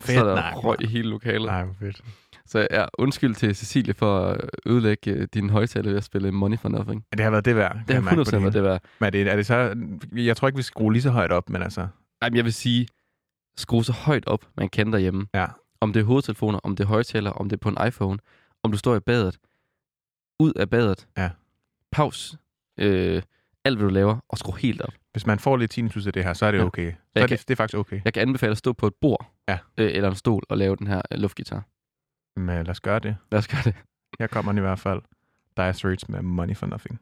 Speaker 2: Fedt,
Speaker 3: så er der
Speaker 2: nej,
Speaker 3: røg i hele lokalet.
Speaker 2: Nej, fedt.
Speaker 3: Så ja, undskyld til Cecilie for at ødelægge øh, din højtaler ved at spille Money for Nothing.
Speaker 2: Det har været det værd. kan
Speaker 3: Det har
Speaker 2: mærke på
Speaker 3: 100% været det værd.
Speaker 2: Men er det, er det så... Jeg tror ikke, vi skal skrue lige så højt op, men altså...
Speaker 3: Ej, men jeg vil sige, skru så højt op, man kan derhjemme.
Speaker 2: Ja.
Speaker 3: Om det er hovedtelefoner, om det er højtaler, om det er på en iPhone, om du står i badet, ud af badet,
Speaker 2: Ja.
Speaker 3: paus, øh, alt hvad du laver, og skru helt op.
Speaker 2: Hvis man får lidt tinnitus af det her, så er det
Speaker 3: Ja.
Speaker 2: okay. Så
Speaker 3: Jeg
Speaker 2: er
Speaker 3: kan-
Speaker 2: det, det er faktisk okay.
Speaker 3: Jeg kan anbefale at stå på et bord,
Speaker 2: Ja.
Speaker 3: øh, eller en stol, og lave den her øh, luftgitar.
Speaker 2: Men lad os gøre det.
Speaker 3: Lad os gøre det.
Speaker 2: Her kommer den i hvert fald.
Speaker 7: Dire Straits med Money for Nothing.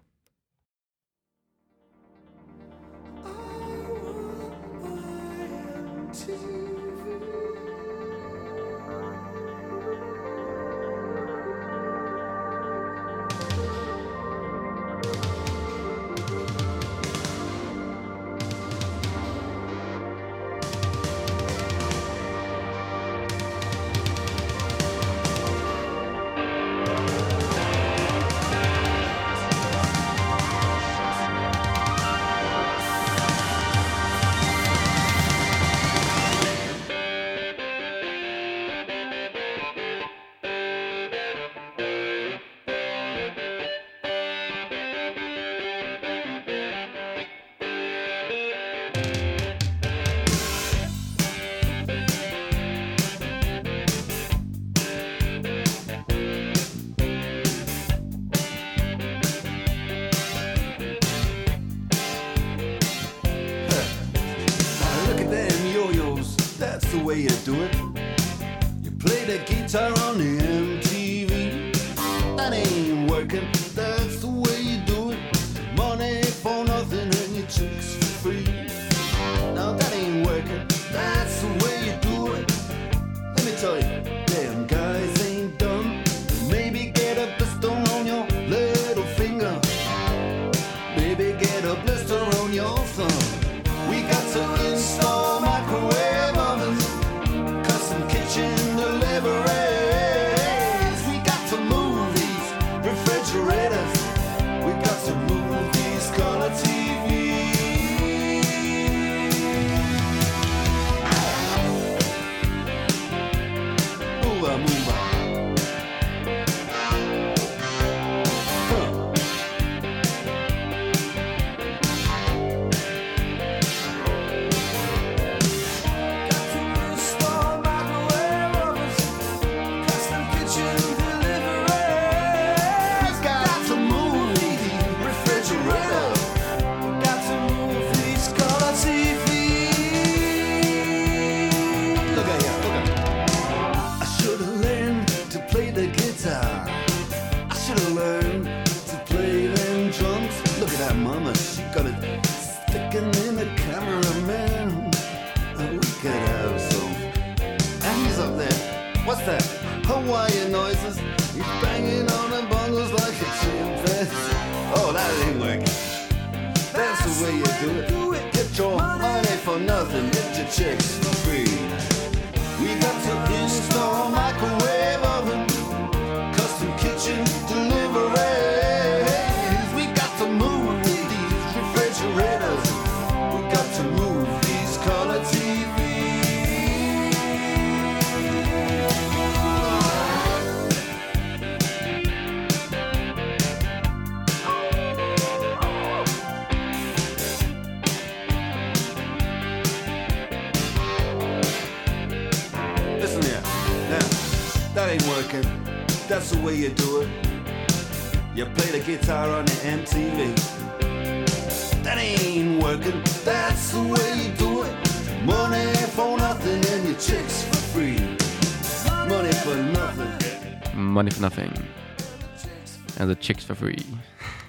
Speaker 2: Chicks for free.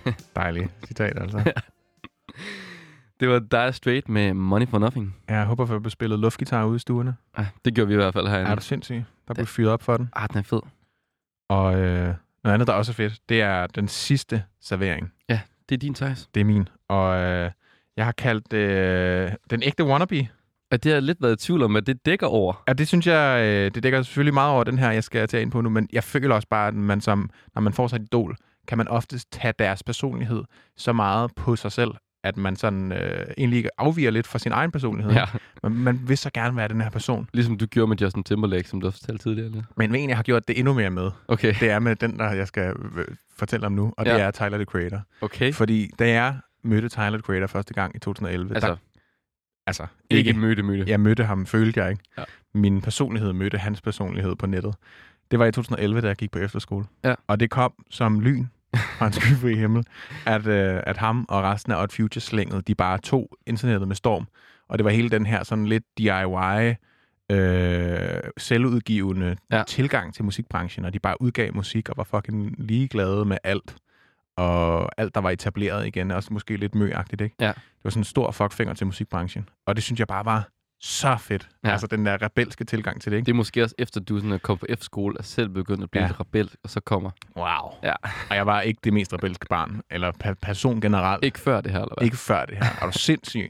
Speaker 7: Dejligt citat, altså.
Speaker 3: Det var Dire Straight med Money for Nothing.
Speaker 7: Jeg håber, at vi har spillet luftgitar ude i stuerne.
Speaker 3: Ah, det gjorde vi i hvert fald herinde.
Speaker 7: Er du sindssyg? Der blev fyret op for den.
Speaker 3: Ah, den er fed.
Speaker 7: Og øh, noget andet, der også er fedt, det er den sidste servering.
Speaker 3: Det er din size.
Speaker 7: Det er min. Og øh, jeg har kaldt øh, den ægte wannabe.
Speaker 3: Og det har lidt været i tvivl om, at det dækker over.
Speaker 7: Ja, det synes jeg, øh, det dækker selvfølgelig meget over den her, jeg skal tage ind på nu, men jeg føler også bare, at man som, når man får sig et idol, kan man oftest tage deres personlighed så meget på sig selv, at man sådan øh, egentlig afviger lidt fra sin egen personlighed.
Speaker 3: Ja.
Speaker 7: Man, man vil så gerne være den her person.
Speaker 3: Ligesom du gjorde med Justin Timberlake, som du også fortalte tidligere. Lidt.
Speaker 7: Men hvad jeg har gjort det endnu mere med,
Speaker 3: Okay.
Speaker 7: det er med den, der jeg skal øh, fortælle om nu, og det
Speaker 3: Ja.
Speaker 7: er Tyler, the Creator.
Speaker 3: Okay.
Speaker 7: Fordi da jeg mødte Tyler, the Creator første gang i 2011,
Speaker 3: Altså,
Speaker 7: der, altså
Speaker 3: ikke møde, møde.
Speaker 7: Jeg mødte ham, følte jeg ikke.
Speaker 3: Ja.
Speaker 7: Min personlighed mødte hans personlighed på nettet. Det var i 2011, da jeg gik på efterskole.
Speaker 3: Ja.
Speaker 7: Og det kom som lyn fra en skyfri himmel, at, øh, at ham og resten af Odd Future-slænget, de bare tog internettet med storm. Og det var hele den her sådan lidt DIY, øh, selvudgivende
Speaker 3: ja.
Speaker 7: tilgang til musikbranchen, og de bare udgav musik og var fucking ligeglade med alt.
Speaker 2: og alt, der var etableret igen, også måske lidt møagtigt, ikke?
Speaker 3: Ja.
Speaker 2: Det var sådan en stor fuckfinger til musikbranchen. Og det synes jeg bare var så fedt.
Speaker 3: Ja.
Speaker 2: Altså den der rebelske tilgang til det, ikke?
Speaker 3: Det er måske også efter, du sådan kommet på F-skole, er selv begyndt at blive
Speaker 2: Ja.
Speaker 3: ja. rebel, og så kommer...
Speaker 2: Wow.
Speaker 3: Ja.
Speaker 2: Og jeg var ikke det mest rebelske barn, eller per- person generelt.
Speaker 3: Ikke før det her, eller hvad?
Speaker 2: Ikke før det her. Er du sindssyg?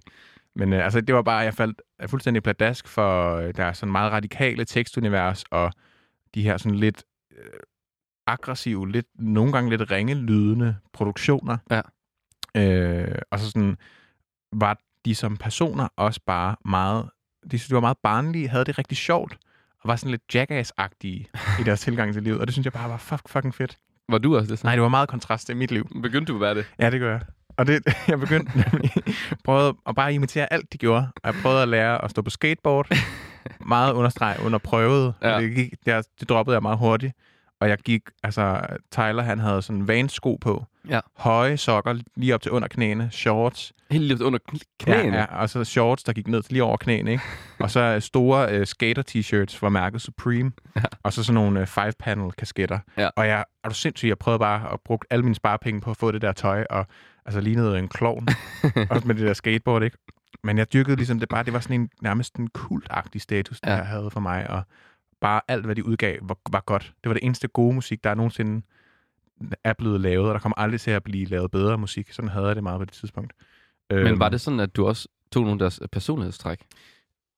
Speaker 2: Men øh, altså, det var bare, jeg faldt øh, fuldstændig pladask for øh, der er sådan meget radikale tekstunivers, og de her sådan lidt øh, aggressive, lidt, nogle gange lidt ringelydende produktioner.
Speaker 3: Ja.
Speaker 2: Øh, og så sådan var de som personer også bare meget, de, synes, de var meget barnlige, havde det rigtig sjovt, og var sådan lidt jackass-agtige i deres tilgang til livet, og det synes jeg bare var fuck, fucking fedt.
Speaker 3: Var du også det? Så?
Speaker 2: Nej, det var meget kontrast til mit liv.
Speaker 3: Begyndte du at være det?
Speaker 2: Ja, det gør jeg. Og det, jeg begyndte nemlig, prøvede at bare imitere alt, de gjorde. Og jeg prøvede at lære at stå på skateboard. Meget understreg under prøvet.
Speaker 3: Ja.
Speaker 2: Det, gik, det, det droppede jeg meget hurtigt. Og jeg gik, altså Tyler, han havde sådan vansko på.
Speaker 3: Ja.
Speaker 2: Høje sokker lige op til under knæene. Shorts.
Speaker 3: Helt lige under kn- knæene?
Speaker 2: Ja, ja, og så shorts, der gik ned til lige over knæene, ikke? og så øh, store uh, skater-t-shirts fra mærket Supreme.
Speaker 3: Ja.
Speaker 2: Og så sådan nogle uh, five-panel kasketter.
Speaker 3: Ja.
Speaker 2: Og jeg er du sindssyg, jeg prøvede bare at bruge alle mine sparepenge på at få det der tøj, og altså lignede en klovn. også med det der skateboard, ikke? Men jeg dyrkede ligesom det bare, det var sådan en nærmest en kultagtig status, der
Speaker 3: ja.
Speaker 2: havde for mig, og bare alt, hvad de udgav, var, var godt. Det var det eneste gode musik, der nogensinde er blevet lavet, og der kommer aldrig til at blive lavet bedre musik. Sådan havde jeg det meget på det tidspunkt.
Speaker 3: Men
Speaker 2: Øhm,
Speaker 3: var det sådan, at du også tog nogle af deres personlighedstræk?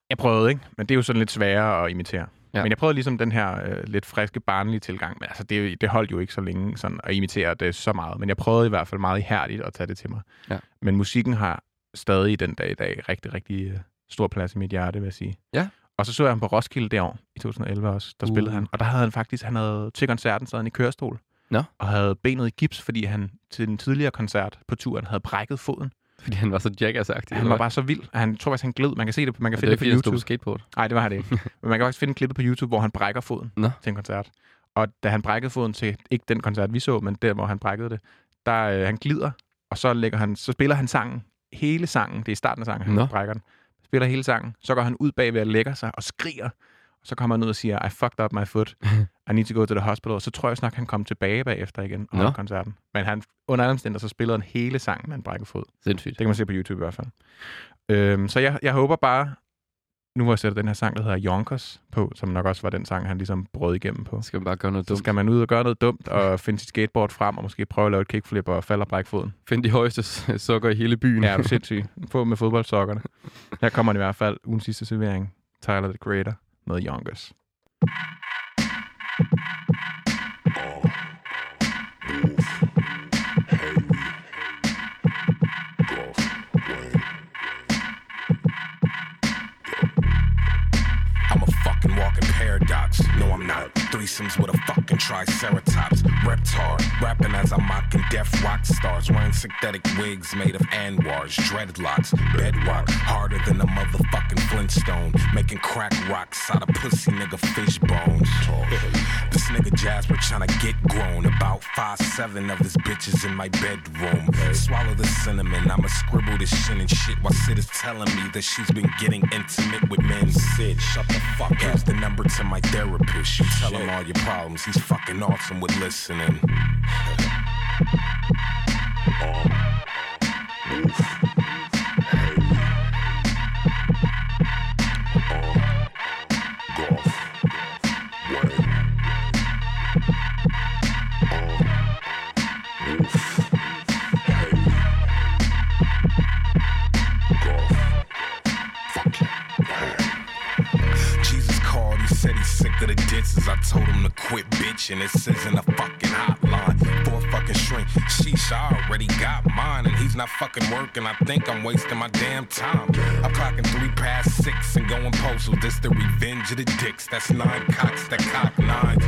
Speaker 2: Jeg prøvede, ikke? Men det er jo sådan lidt sværere at imitere.
Speaker 3: Ja.
Speaker 2: Men jeg prøvede ligesom den her øh, lidt friske, barnlige tilgang. Men altså, det, det holdt jo ikke så længe sådan, at imitere det så meget. Men jeg prøvede i hvert fald meget ihærdigt at tage det til mig.
Speaker 3: Ja.
Speaker 2: Men musikken har stadig den dag i dag rigtig, rigtig øh, stor plads i mit hjerte, vil jeg sige.
Speaker 3: Ja.
Speaker 2: Og så så jeg ham på Roskilde det år, i 2011 også. Der
Speaker 3: Uh.
Speaker 2: spillede han. Og der havde han faktisk, han havde til koncerten sad han i kørestol.
Speaker 3: Nå.
Speaker 2: Og havde benet i gips, fordi han til den tidligere koncert på turen havde brækket foden.
Speaker 3: Fordi han var så jackass-agtig?
Speaker 2: Han var bare så vild. Han tror faktisk, han gled. Man kan se det, man kan
Speaker 3: det
Speaker 2: finde
Speaker 3: er
Speaker 2: det på YouTube.
Speaker 3: på skateboard.
Speaker 2: Nej, det var han ikke. Men man kan også finde klippet på YouTube, hvor han brækker foden
Speaker 3: Nå.
Speaker 2: til en koncert. Og da han brækkede foden til, ikke den koncert, vi så, men der, hvor han brækkede det, der øh, han glider, og så, lægger han, så spiller han sangen, hele sangen, det er starten af sangen, han.
Speaker 3: Nå.
Speaker 2: brækker den, spiller hele sangen, så går han ud bagved og lægger sig og skriger, og så kommer han ud og siger, I fucked up my foot, I need to go to the hospital, og så tror jeg snart, han kom tilbage bagefter igen og holdt koncerten. Men han, under alle omstændigheder, så spillede han hele sangen med en brækket fod.
Speaker 3: Sindssygt.
Speaker 2: Det kan man se på YouTube i hvert fald. Øhm, så jeg, jeg håber bare, nu hvor jeg sætter den her sang, der hedder Yonkers på, som nok også var den sang, han ligesom brød igennem på.
Speaker 3: Så skal man bare gøre noget
Speaker 2: Så
Speaker 3: dumt.
Speaker 2: skal man ud og gøre noget dumt, og finde sit skateboard frem, og måske prøve at lave et kickflip og falde og brække foden.
Speaker 3: Find de højeste s- sukker i hele byen.
Speaker 2: Ja, er du sindssyg. Få med fodboldsokkerne. Her kommer den i hvert fald ugen sidste servering. Tyler, the Creator med Yonkers.
Speaker 8: Threesomes with a fucking triceratops. Reptar, rapping as I'm mocking deaf rock stars. Wearing synthetic wigs made of anwars, dreadlocks, bedrock. Harder than a motherfucking Flintstone. Making crack rocks out of pussy nigga fish bones. this nigga Jasper tryna get grown. About five seven of his bitches in my bedroom. Swallow the cinnamon. I'ma scribble this shit and shit while Sid is telling me that she's been getting intimate with men. Sid, shut the fuck up. Here's the number to my therapist. You tell him all your problems. He's fucking awesome with listening. Thank you. The disses. I told him to quit bitching. This isn't a fucking hotline for a fucking shrink. Sheesh, I already got mine, and he's not fucking working. I think I'm wasting my damn time. I'm clocking three past six and going postal. This the revenge of the dicks. That's nine cocks that cock nines.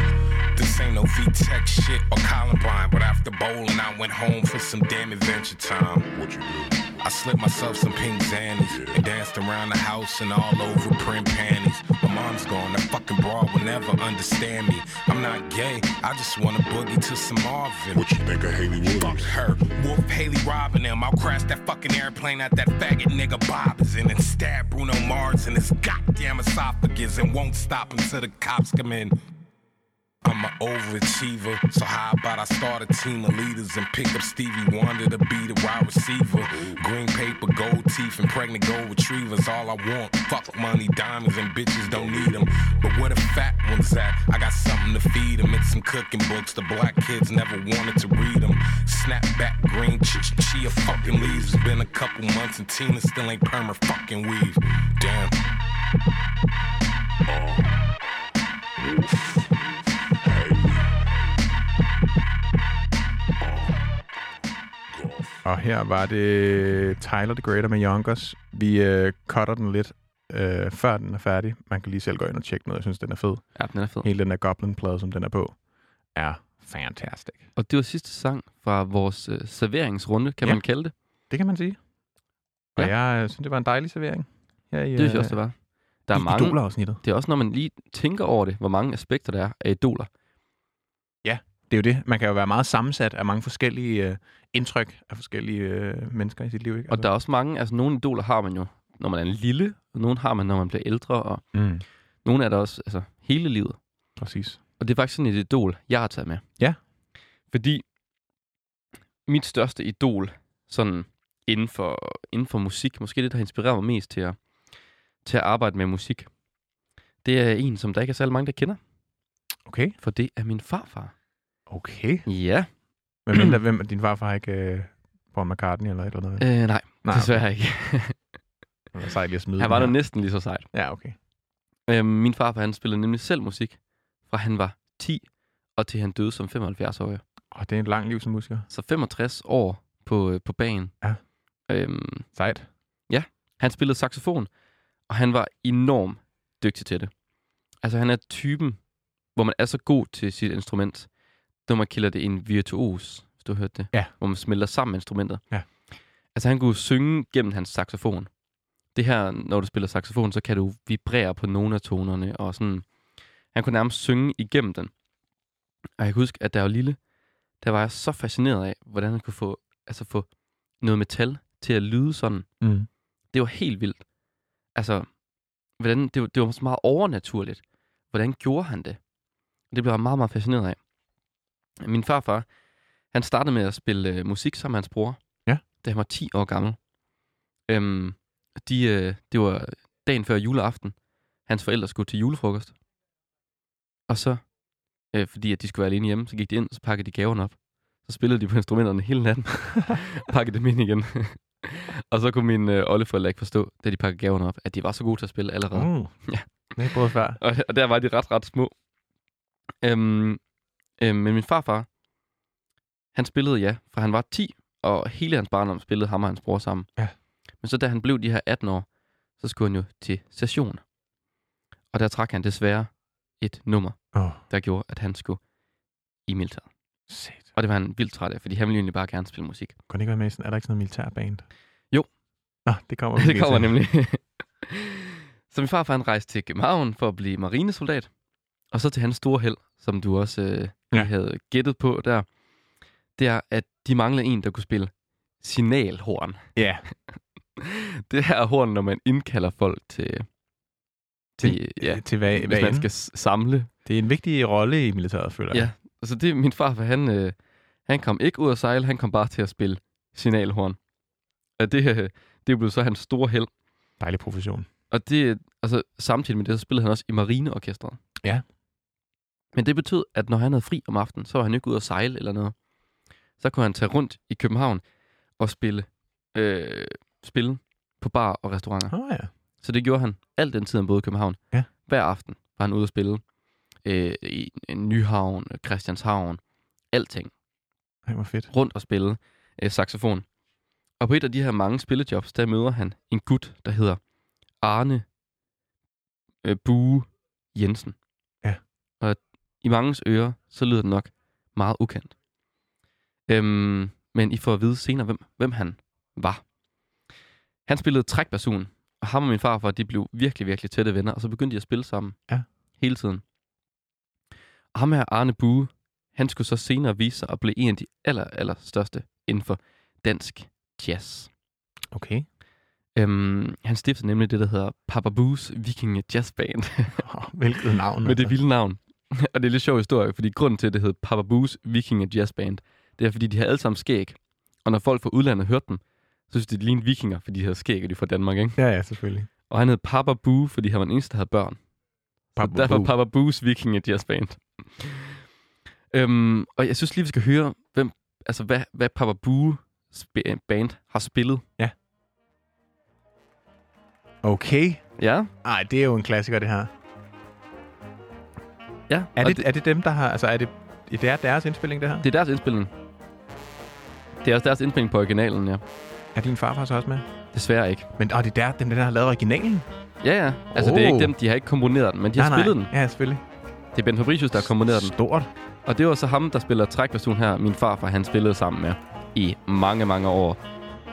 Speaker 8: This ain't no V-Tech shit or Columbine, but after bowling, I went home for some damn adventure time. What you do? I slipped myself some pink zannies and danced around the house and all over print panties. Mom's gone, that fucking broad will never understand me. I'm not gay, I just wanna boogie to some Marvin. What you think of Haley Williams? Her, Wolf Haley robbing him. I'll crash that fucking airplane at that faggot nigga Bob is in and stab Bruno Mars in his goddamn esophagus and won't stop until the cops come in. I'm an overachiever, so how about I start a team of leaders and pick up Stevie Wonder to be the wide receiver? Green paper, gold teeth, and pregnant gold retrievers, all I want. Fuck money, diamonds, and bitches don't need them. But where the fat ones at? I got something to feed them. It's some cooking books. The black kids never wanted to read them. Snapback, green ch- ch- chia fucking leaves. It's been a couple months and Tina still ain't perma fucking weave. Damn.
Speaker 2: Og her var det Tyler the Greater med Youngers. Vi øh, cutter den lidt, øh, før den er færdig. Man kan lige selv gå ind og tjekke noget. Jeg synes, den er fed.
Speaker 3: Ja, den er fed.
Speaker 2: Hele den der Goblin-plade, som den er på, er fantastic.
Speaker 3: Og det var sidste sang fra vores øh, serveringsrunde, kan
Speaker 2: Ja.
Speaker 3: man kalde det.
Speaker 2: Det kan man sige. Og
Speaker 3: Ja.
Speaker 2: jeg øh, synes, det var en dejlig servering. Her i,
Speaker 3: Det synes jeg også, det var. Der er mange,
Speaker 2: Idol-afsnittet.
Speaker 3: det er også, når man lige tænker over det, hvor mange aspekter der er af idoler.
Speaker 2: Det er jo det. Man kan jo være meget sammensat af mange forskellige øh, indtryk af forskellige øh, mennesker i sit liv. Ikke?
Speaker 3: Og der er også mange, altså nogle idoler har man jo, når man er en lille, og nogle har man, når man bliver ældre, og
Speaker 2: mm,
Speaker 3: nogle er der også altså, hele livet.
Speaker 2: præcis.
Speaker 3: Og det er faktisk sådan et idol, jeg har taget med.
Speaker 2: Ja.
Speaker 3: Fordi mit største idol, sådan inden for, inden for musik, måske det, der har inspireret mig mest til at, til at arbejde med musik, det er en, som der ikke er særlig mange, der kender,
Speaker 2: Okay.
Speaker 3: for det er min farfar.
Speaker 2: Okay.
Speaker 3: Ja,
Speaker 2: Men mindre, hvem din farfar har ikke øh, Paul McCartney eller et eller andet?
Speaker 3: øh, nej,
Speaker 2: Nej,
Speaker 3: desværre ikke.
Speaker 2: Det var sejt lige at smide
Speaker 3: Han var da
Speaker 2: her.
Speaker 3: næsten lige så sejt.
Speaker 2: Ja, okay.
Speaker 3: Øhm, min farfar, han spillede nemlig selv musik, fra han var 10, og til han døde som 75-årig.
Speaker 2: Og det er et langt liv som musiker.
Speaker 3: Så 65 år på, øh, på banen.
Speaker 2: Ja.
Speaker 3: Øhm,
Speaker 2: Sejt.
Speaker 3: Han spillede saxofon, og han var enormt dygtig til det. Altså, han er typen, hvor man er så god til sit instrument, man kalder det en virtuos, hvis du har hørt det.
Speaker 2: Ja.
Speaker 3: Hvor man smelter sammen instrumenter.
Speaker 2: Ja.
Speaker 3: Altså, han kunne synge gennem hans saxofon. Det her, når du spiller saxofon, så kan du vibrere på nogle af tonerne, og sådan... Han kunne nærmest synge igennem den. Og jeg kan huske, at da jeg var lille, der var jeg så fascineret af, hvordan han kunne få, altså få noget metal til at lyde sådan.
Speaker 2: Mm.
Speaker 3: Det var helt vildt. Altså, hvordan, det, var, det var så meget overnaturligt. Hvordan gjorde han det? Det blev jeg meget, meget fascineret af. Min farfar, han startede med at spille øh, musik sammen med hans bror,
Speaker 2: Ja.
Speaker 3: da han var 10 år gammel. Øhm, de, øh, det var dagen før juleaften. Hans forældre skulle til julefrokost. Og så, øh, fordi at de skulle være alene hjemme, så gik de ind, og så pakkede de gaverne op. Så spillede de på instrumenterne hele natten. pakkede dem ind igen. og så kunne mine øh, oldeforældre ikke forstå, da de pakkede gaverne op, at de var så gode til at spille allerede.
Speaker 2: Mm.
Speaker 3: Ja.
Speaker 2: Det er før.
Speaker 3: Og, og der var de ret, ret små. Øhm, øhm, men min farfar, han spillede, ja, fra han var 10, og hele hans barndom spillede ham og hans bror sammen.
Speaker 2: Ja.
Speaker 3: Men så da han blev de her 18 år, så skulle han jo til session. Og der trak han desværre et nummer,
Speaker 2: oh,
Speaker 3: der gjorde, at han skulle i militæret.
Speaker 2: sæt.
Speaker 3: Og det var han vildt træt af, fordi han ville egentlig bare gerne spille musik.
Speaker 2: Kunne det ikke være med sådan, er der ikke sådan noget militærband?
Speaker 3: Jo.
Speaker 2: Nå, det kommer
Speaker 3: det kommer nemlig. så min farfar han rejste til København for at blive marinesoldat. Og så til hans store held, som du også øh,
Speaker 2: Ja.
Speaker 3: ja. havde gættet på der, det er, at de manglede en, der kunne spille signalhorn.
Speaker 2: Ja,
Speaker 3: Det her er horn, når man indkalder folk til, til ja,
Speaker 2: til hvad,
Speaker 3: hvis
Speaker 2: hvad
Speaker 3: man skal samle.
Speaker 2: Det er en vigtig rolle i militæret, føler jeg.
Speaker 3: Ja, altså det, min farfar, han, øh, han kom ikke ud at sejle, han kom bare til at spille signalhorn. Og det, øh, det blev så hans store held.
Speaker 2: Dejlig profession.
Speaker 3: Og det, altså, samtidig med det, så spillede han også i marineorkestret.
Speaker 2: Ja.
Speaker 3: Men det betød, at når han havde fri om aftenen, så var han ikke ude at sejle eller noget. Så kunne han tage rundt i København og spille, øh, spille på bar og restauranter.
Speaker 2: Oh, ja.
Speaker 3: Så det gjorde han alt den tid, han boede i København.
Speaker 2: Ja.
Speaker 3: Hver aften var han ude at spille øh, i Nyhavn, Christianshavn, alting.
Speaker 2: Ej, hvor fedt.
Speaker 3: Rundt og spille øh, saxofon. Og på et af de her mange spillejobs, der møder han en gut, der hedder Arne øh, Bue Jensen. I mangens ører, så lyder det nok meget ukendt. Øhm, men I får at vide senere, hvem, hvem han var. Han spillede trækbasun, og ham og min farfar, de blev virkelig, virkelig tætte venner, og så begyndte de at spille sammen.
Speaker 2: Ja.
Speaker 3: Hele tiden. Og ham her, Arne Bue, han skulle så senere vise sig at blive en af de aller, aller største inden for dansk jazz.
Speaker 2: Okay.
Speaker 3: Øhm, han stiftede nemlig det, der hedder Papa Boos Viking Jazz Band.
Speaker 2: Oh, hvilket navn.
Speaker 3: med det vilde navn. og det er lidt sjov historie, fordi grunden til, at det hed Papa Boos Vikinger Jazz Band, det er, fordi de har alle sammen skæg. Og når folk fra udlandet hørte dem, så synes de, de lignede vikinger, fordi de havde skæg, og de er fra Danmark, ikke?
Speaker 2: Ja, ja, selvfølgelig.
Speaker 3: Og han hed Papa Boo, fordi han var den eneste, der havde børn.
Speaker 2: Papa
Speaker 3: derfor
Speaker 2: Boo.
Speaker 3: Papa Boos Vikinger Jazz Band. øhm, og jeg synes lige, vi skal høre, hvem, altså, hvad, hvad Papa Boo band har spillet.
Speaker 2: Okay.
Speaker 3: Ja,
Speaker 2: Ej, det er jo en klassiker, det her.
Speaker 3: Ja.
Speaker 2: Er
Speaker 3: og
Speaker 2: det, er det dem, der har... Altså, er det, det er deres indspilling, det her?
Speaker 3: det er deres indspilning. Det er også deres indspilning på originalen, ja.
Speaker 2: Er din farfar så også med?
Speaker 3: Desværre ikke.
Speaker 2: Men åh, det er der, dem, der har lavet originalen?
Speaker 3: Ja, ja. Altså, oh. det er
Speaker 2: Oh.
Speaker 3: ikke dem, de har ikke komponeret den, men de har
Speaker 2: nej,
Speaker 3: spillet
Speaker 2: nej.
Speaker 3: den.
Speaker 2: Ja, selvfølgelig.
Speaker 3: Det er Ben Fabricius, der har komponeret den.
Speaker 2: Stort.
Speaker 3: Og det var så ham, der spiller trækversion her, min farfar, han spillede sammen med i mange, mange år.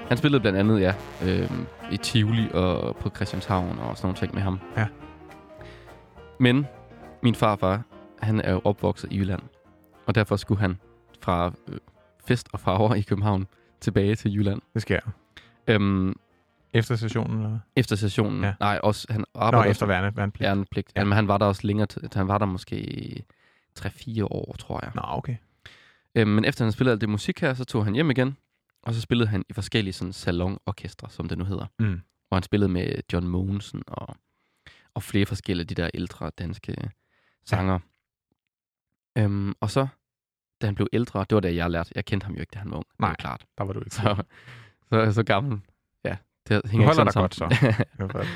Speaker 3: Han spillede blandt andet, ja, øh, i Tivoli og på Christianshavn og sådan nogle ting med ham.
Speaker 2: Ja.
Speaker 3: Men min farfar, han er jo opvokset i Jylland. Og derfor skulle han fra øh, fest og farver i København tilbage til Jylland.
Speaker 2: Det sker.
Speaker 3: Øhm,
Speaker 2: Efter sessionen, eller hvad?
Speaker 3: efter sessionen.
Speaker 2: Ja.
Speaker 3: Nej, også, han
Speaker 2: Nå,
Speaker 3: arbejdede
Speaker 2: efter værne, værnepligt.
Speaker 3: værnepligt.
Speaker 2: Ja.
Speaker 3: Ja. Men han var der også længere tid. Han var der måske 3-4 år, tror jeg.
Speaker 2: Nå, okay.
Speaker 3: Øhm, men efter han spillede alt det musik her, så tog han hjem igen. Og så spillede han i forskellige sådan, salonorkestre, som det nu hedder.
Speaker 2: Mm.
Speaker 3: Hvor han spillede med John Mogensen og, og flere forskellige af de der ældre danske sanger. Ja. Øhm, og så, da han blev ældre, det var da jeg lærte. Jeg kendte ham jo ikke, da han var ung. Det
Speaker 2: Nej.
Speaker 3: er klart.
Speaker 2: Der var du ikke.
Speaker 3: Så, så, så gammel. Ja, det
Speaker 2: du
Speaker 3: hænger
Speaker 2: holder
Speaker 3: ikke
Speaker 2: dig
Speaker 3: sådan
Speaker 2: godt, så.
Speaker 3: sammen.
Speaker 2: Det.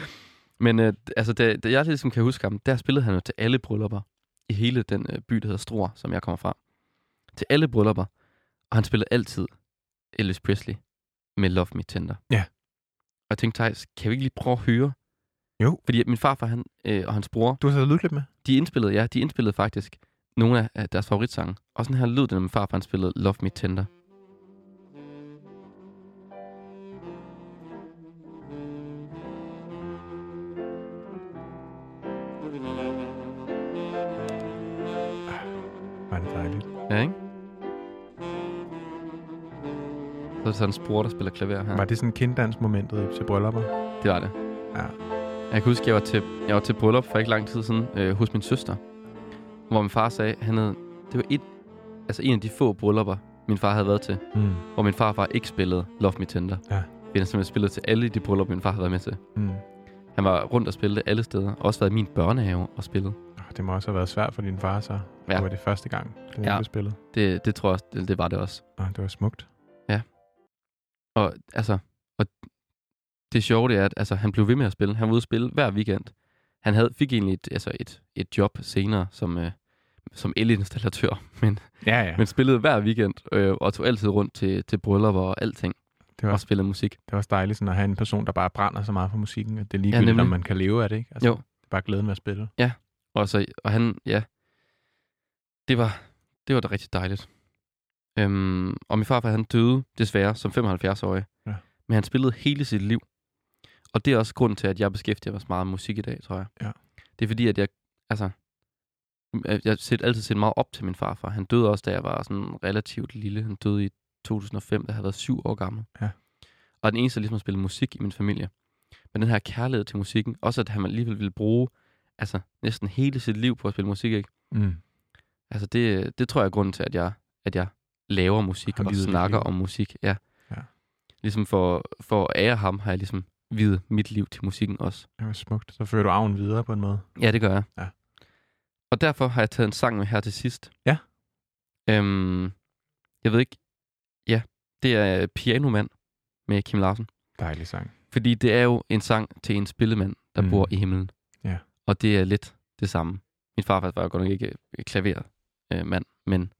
Speaker 3: Men øh, altså, da, da jeg ligesom kan huske ham, der spillede han jo til alle bryllupper i hele den øh, by, der hedder Struer, som jeg kommer fra. Til alle bryllupper. Og han spillede altid Elvis Presley med Love Me Tender.
Speaker 2: Ja.
Speaker 3: Og jeg tænkte, Thijs, kan vi ikke lige prøve at høre?
Speaker 2: Jo.
Speaker 3: Fordi min farfar han, øh, og hans bror,
Speaker 2: Du har taget lydklip med?
Speaker 3: de indspillede, ja, de indspillede faktisk nogle af- deres favoritsange. Og sådan her lød det, når min farfar han spillede Love Me Tender.
Speaker 2: Var det dejligt.
Speaker 3: Ja, ikke? Så er det sådan en bror, der spiller klaver her.
Speaker 2: Var det sådan kinddansmomentet til bryllupper?
Speaker 3: Det var det.
Speaker 2: Ja.
Speaker 3: Jeg kan huske, jeg var til, jeg var til bryllup for ikke lang tid siden øh, hos min søster. Hvor min far sagde, han havde, det var et, altså en af de få bryllupper, min far havde været til.
Speaker 2: Mm.
Speaker 3: Hvor min farfar ikke spillede Love Me Tender.
Speaker 2: Ja.
Speaker 3: Vi har simpelthen spillet til alle de bryllupper, min far havde været med til.
Speaker 2: Mm.
Speaker 3: Han var rundt og spillede alle steder. Også været i min børnehave og spillet.
Speaker 2: Det må også have været svært for din far, så.
Speaker 3: Ja.
Speaker 2: Det var det første gang, det
Speaker 3: Ja.
Speaker 2: ja. blev spillet.
Speaker 3: Det, det tror jeg det, det var det også.
Speaker 2: Nå, det var smukt.
Speaker 3: Og altså, og det sjove det er, at altså, han blev ved med at spille. Han var ude at spille hver weekend. Han havde, fik egentlig et, altså et, et job senere som, øh, som elinstallatør, men,
Speaker 2: Ja, ja.
Speaker 3: men spillede hver weekend øh, og tog altid rundt til, til bryllupper og alting
Speaker 2: det, var,
Speaker 3: og spillede musik.
Speaker 2: det var også dejligt sådan at have en person, der bare brænder så meget for musikken, at det er ligegyldigt, ja,
Speaker 3: nemlig.
Speaker 2: om man kan leve af det, ikke? Altså,
Speaker 3: Jo.
Speaker 2: Det er bare glæden ved at spille.
Speaker 3: Og, så, og han, ja, det var, det var da rigtig dejligt. Øhm, og min farfar, han døde desværre som 75-årig.
Speaker 2: Ja.
Speaker 3: Men han spillede hele sit liv. Og det er også grunden til, at jeg beskæftiger mig så meget med musik i dag, tror jeg.
Speaker 2: Ja.
Speaker 3: Det er fordi, at jeg, altså, jeg har set, altid set meget op til min farfar. Han døde også, da jeg var sådan relativt lille. Han døde i 2005, da jeg havde været syv år gammel.
Speaker 2: Ja.
Speaker 3: Og den eneste, der ligesom har spillet musik i min familie. Men den her kærlighed til musikken, også at han alligevel ville bruge altså, næsten hele sit liv på at spille musik, ikke?
Speaker 2: Mm.
Speaker 3: Altså det, det tror jeg er grunden til, at jeg, at jeg laver musik og snakker om musik. Ja.
Speaker 2: Ja.
Speaker 3: Ligesom for, for at ære ham, har jeg ligesom videt mit liv til musikken også.
Speaker 2: Det var smukt. Så fører du arven videre på en måde.
Speaker 3: Ja, det gør jeg.
Speaker 2: Ja.
Speaker 3: Og derfor har jeg taget en sang med her til sidst.
Speaker 2: Ja.
Speaker 3: Øhm, jeg ved ikke. Ja, det er Pianomand med Kim Larsen.
Speaker 2: Dejlig sang.
Speaker 3: Fordi det er jo en sang til en spillemand, der
Speaker 2: Mm.
Speaker 3: bor i himlen.
Speaker 2: Ja.
Speaker 3: Og det er lidt det samme. Min farfar var godt nok ikke øh, klaver øh, mand, men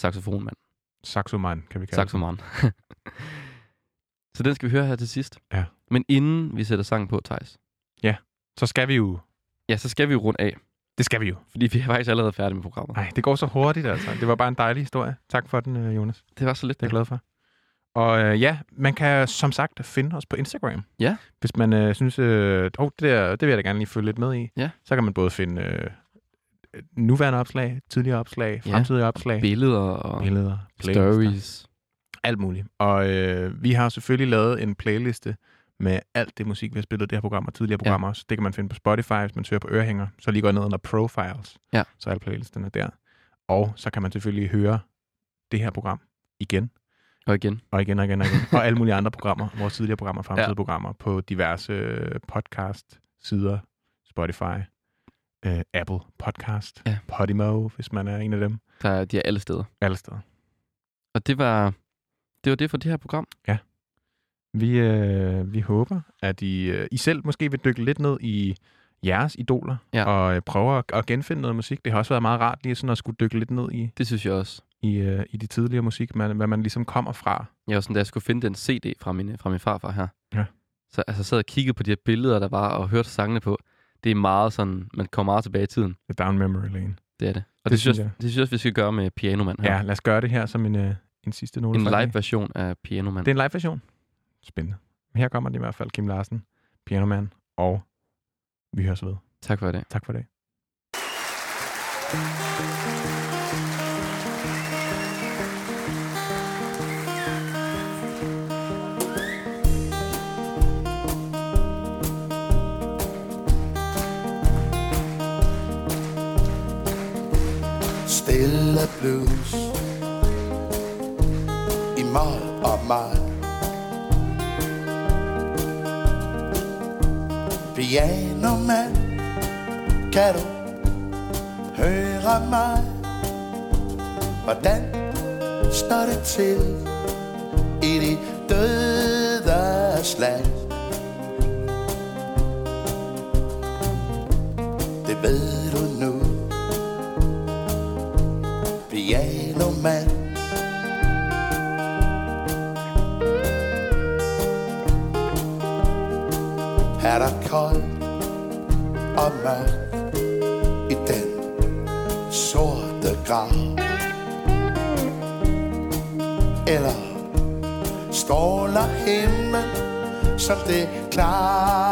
Speaker 3: saxofonmand.
Speaker 2: Saxoman, kan vi kalde.
Speaker 3: Saxoman. så den skal vi høre her til sidst.
Speaker 2: Ja.
Speaker 3: Men inden vi sætter sangen på, Thijs,
Speaker 2: Så skal vi jo...
Speaker 3: ja, så skal vi jo rundt af.
Speaker 2: Det skal vi jo.
Speaker 3: Fordi vi er faktisk allerede færdige med programmet.
Speaker 2: Nej, det går så hurtigt, altså. Det var bare en dejlig historie. Tak for den, øh, Jonas.
Speaker 3: Det var så lidt
Speaker 2: Det er jeg glad for. Og øh, ja, man kan som sagt finde os på Instagram.
Speaker 3: Ja.
Speaker 2: Hvis man øh, synes, øh, oh, det, der, det vil jeg da gerne lige følge lidt med i.
Speaker 3: Ja.
Speaker 2: Så kan man både finde øh, nuværende opslag, tidligere opslag,
Speaker 3: Ja.
Speaker 2: fremtidige opslag,
Speaker 3: Billeder og
Speaker 2: billeder,
Speaker 3: stories.
Speaker 2: alt muligt. Og øh, vi har selvfølgelig lavet en playliste med alt det musik, vi har spillet i det her program og tidligere programmer også. Det kan man finde på Spotify, hvis man søger på Ørehænger. Så lige går ned under Profiles,
Speaker 3: Ja.
Speaker 2: så er alle playlisterne der. Og så kan man selvfølgelig høre det her program igen,
Speaker 3: Og igen.
Speaker 2: og igen og igen og igen. og alle mulige andre programmer, vores tidligere programmer, fremtidige
Speaker 3: Ja.
Speaker 2: ja. programmer, på diverse podcast-sider, Spotify, øh, Apple Podcast,
Speaker 3: Ja.
Speaker 2: Podimo, hvis man er en af dem.
Speaker 3: Der er, de er alle steder.
Speaker 2: Alle steder.
Speaker 3: Og det var det, var det for det her program.
Speaker 2: Vi, øh, vi håber, at I, øh, I selv måske vil dykke lidt ned i jeres idoler,
Speaker 3: Ja.
Speaker 2: og øh, prøve at, at genfinde noget musik. Det har også været meget rart lige sådan at skulle dykke lidt ned i,
Speaker 3: Det synes jeg også.
Speaker 2: i, øh, i de tidligere musik, man, hvad man ligesom kommer fra.
Speaker 3: Jeg var sådan, da jeg skulle finde den CD fra min, fra min farfar her.
Speaker 2: Ja.
Speaker 3: Så altså, sad og kiggede på de her billeder, der var, og hørte sangene på. Det er meget sådan, man kommer meget tilbage i tiden.
Speaker 2: The Down Memory Lane.
Speaker 3: Det er det. Og
Speaker 2: Det
Speaker 3: det, synes jeg, det synes jeg også, vi skal gøre med Pianoman her.
Speaker 2: Ja, lad os gøre det her som en, øh, en sidste note.
Speaker 3: en live-version af Pianoman.
Speaker 2: Det er en live-version. Spændende. Her kommer det i hvert fald Kim Larsen, Piano Man, og vi høres ved.
Speaker 3: Tak for i dag.
Speaker 2: Tak for det.
Speaker 9: Stille blues I mol og mol Piano mand Kan du høre mig? Hvordan står det til I de dødes land? Det ved du nu. Piano mand kold og mørk i den sorte grav. Eller stråler himlen som det klare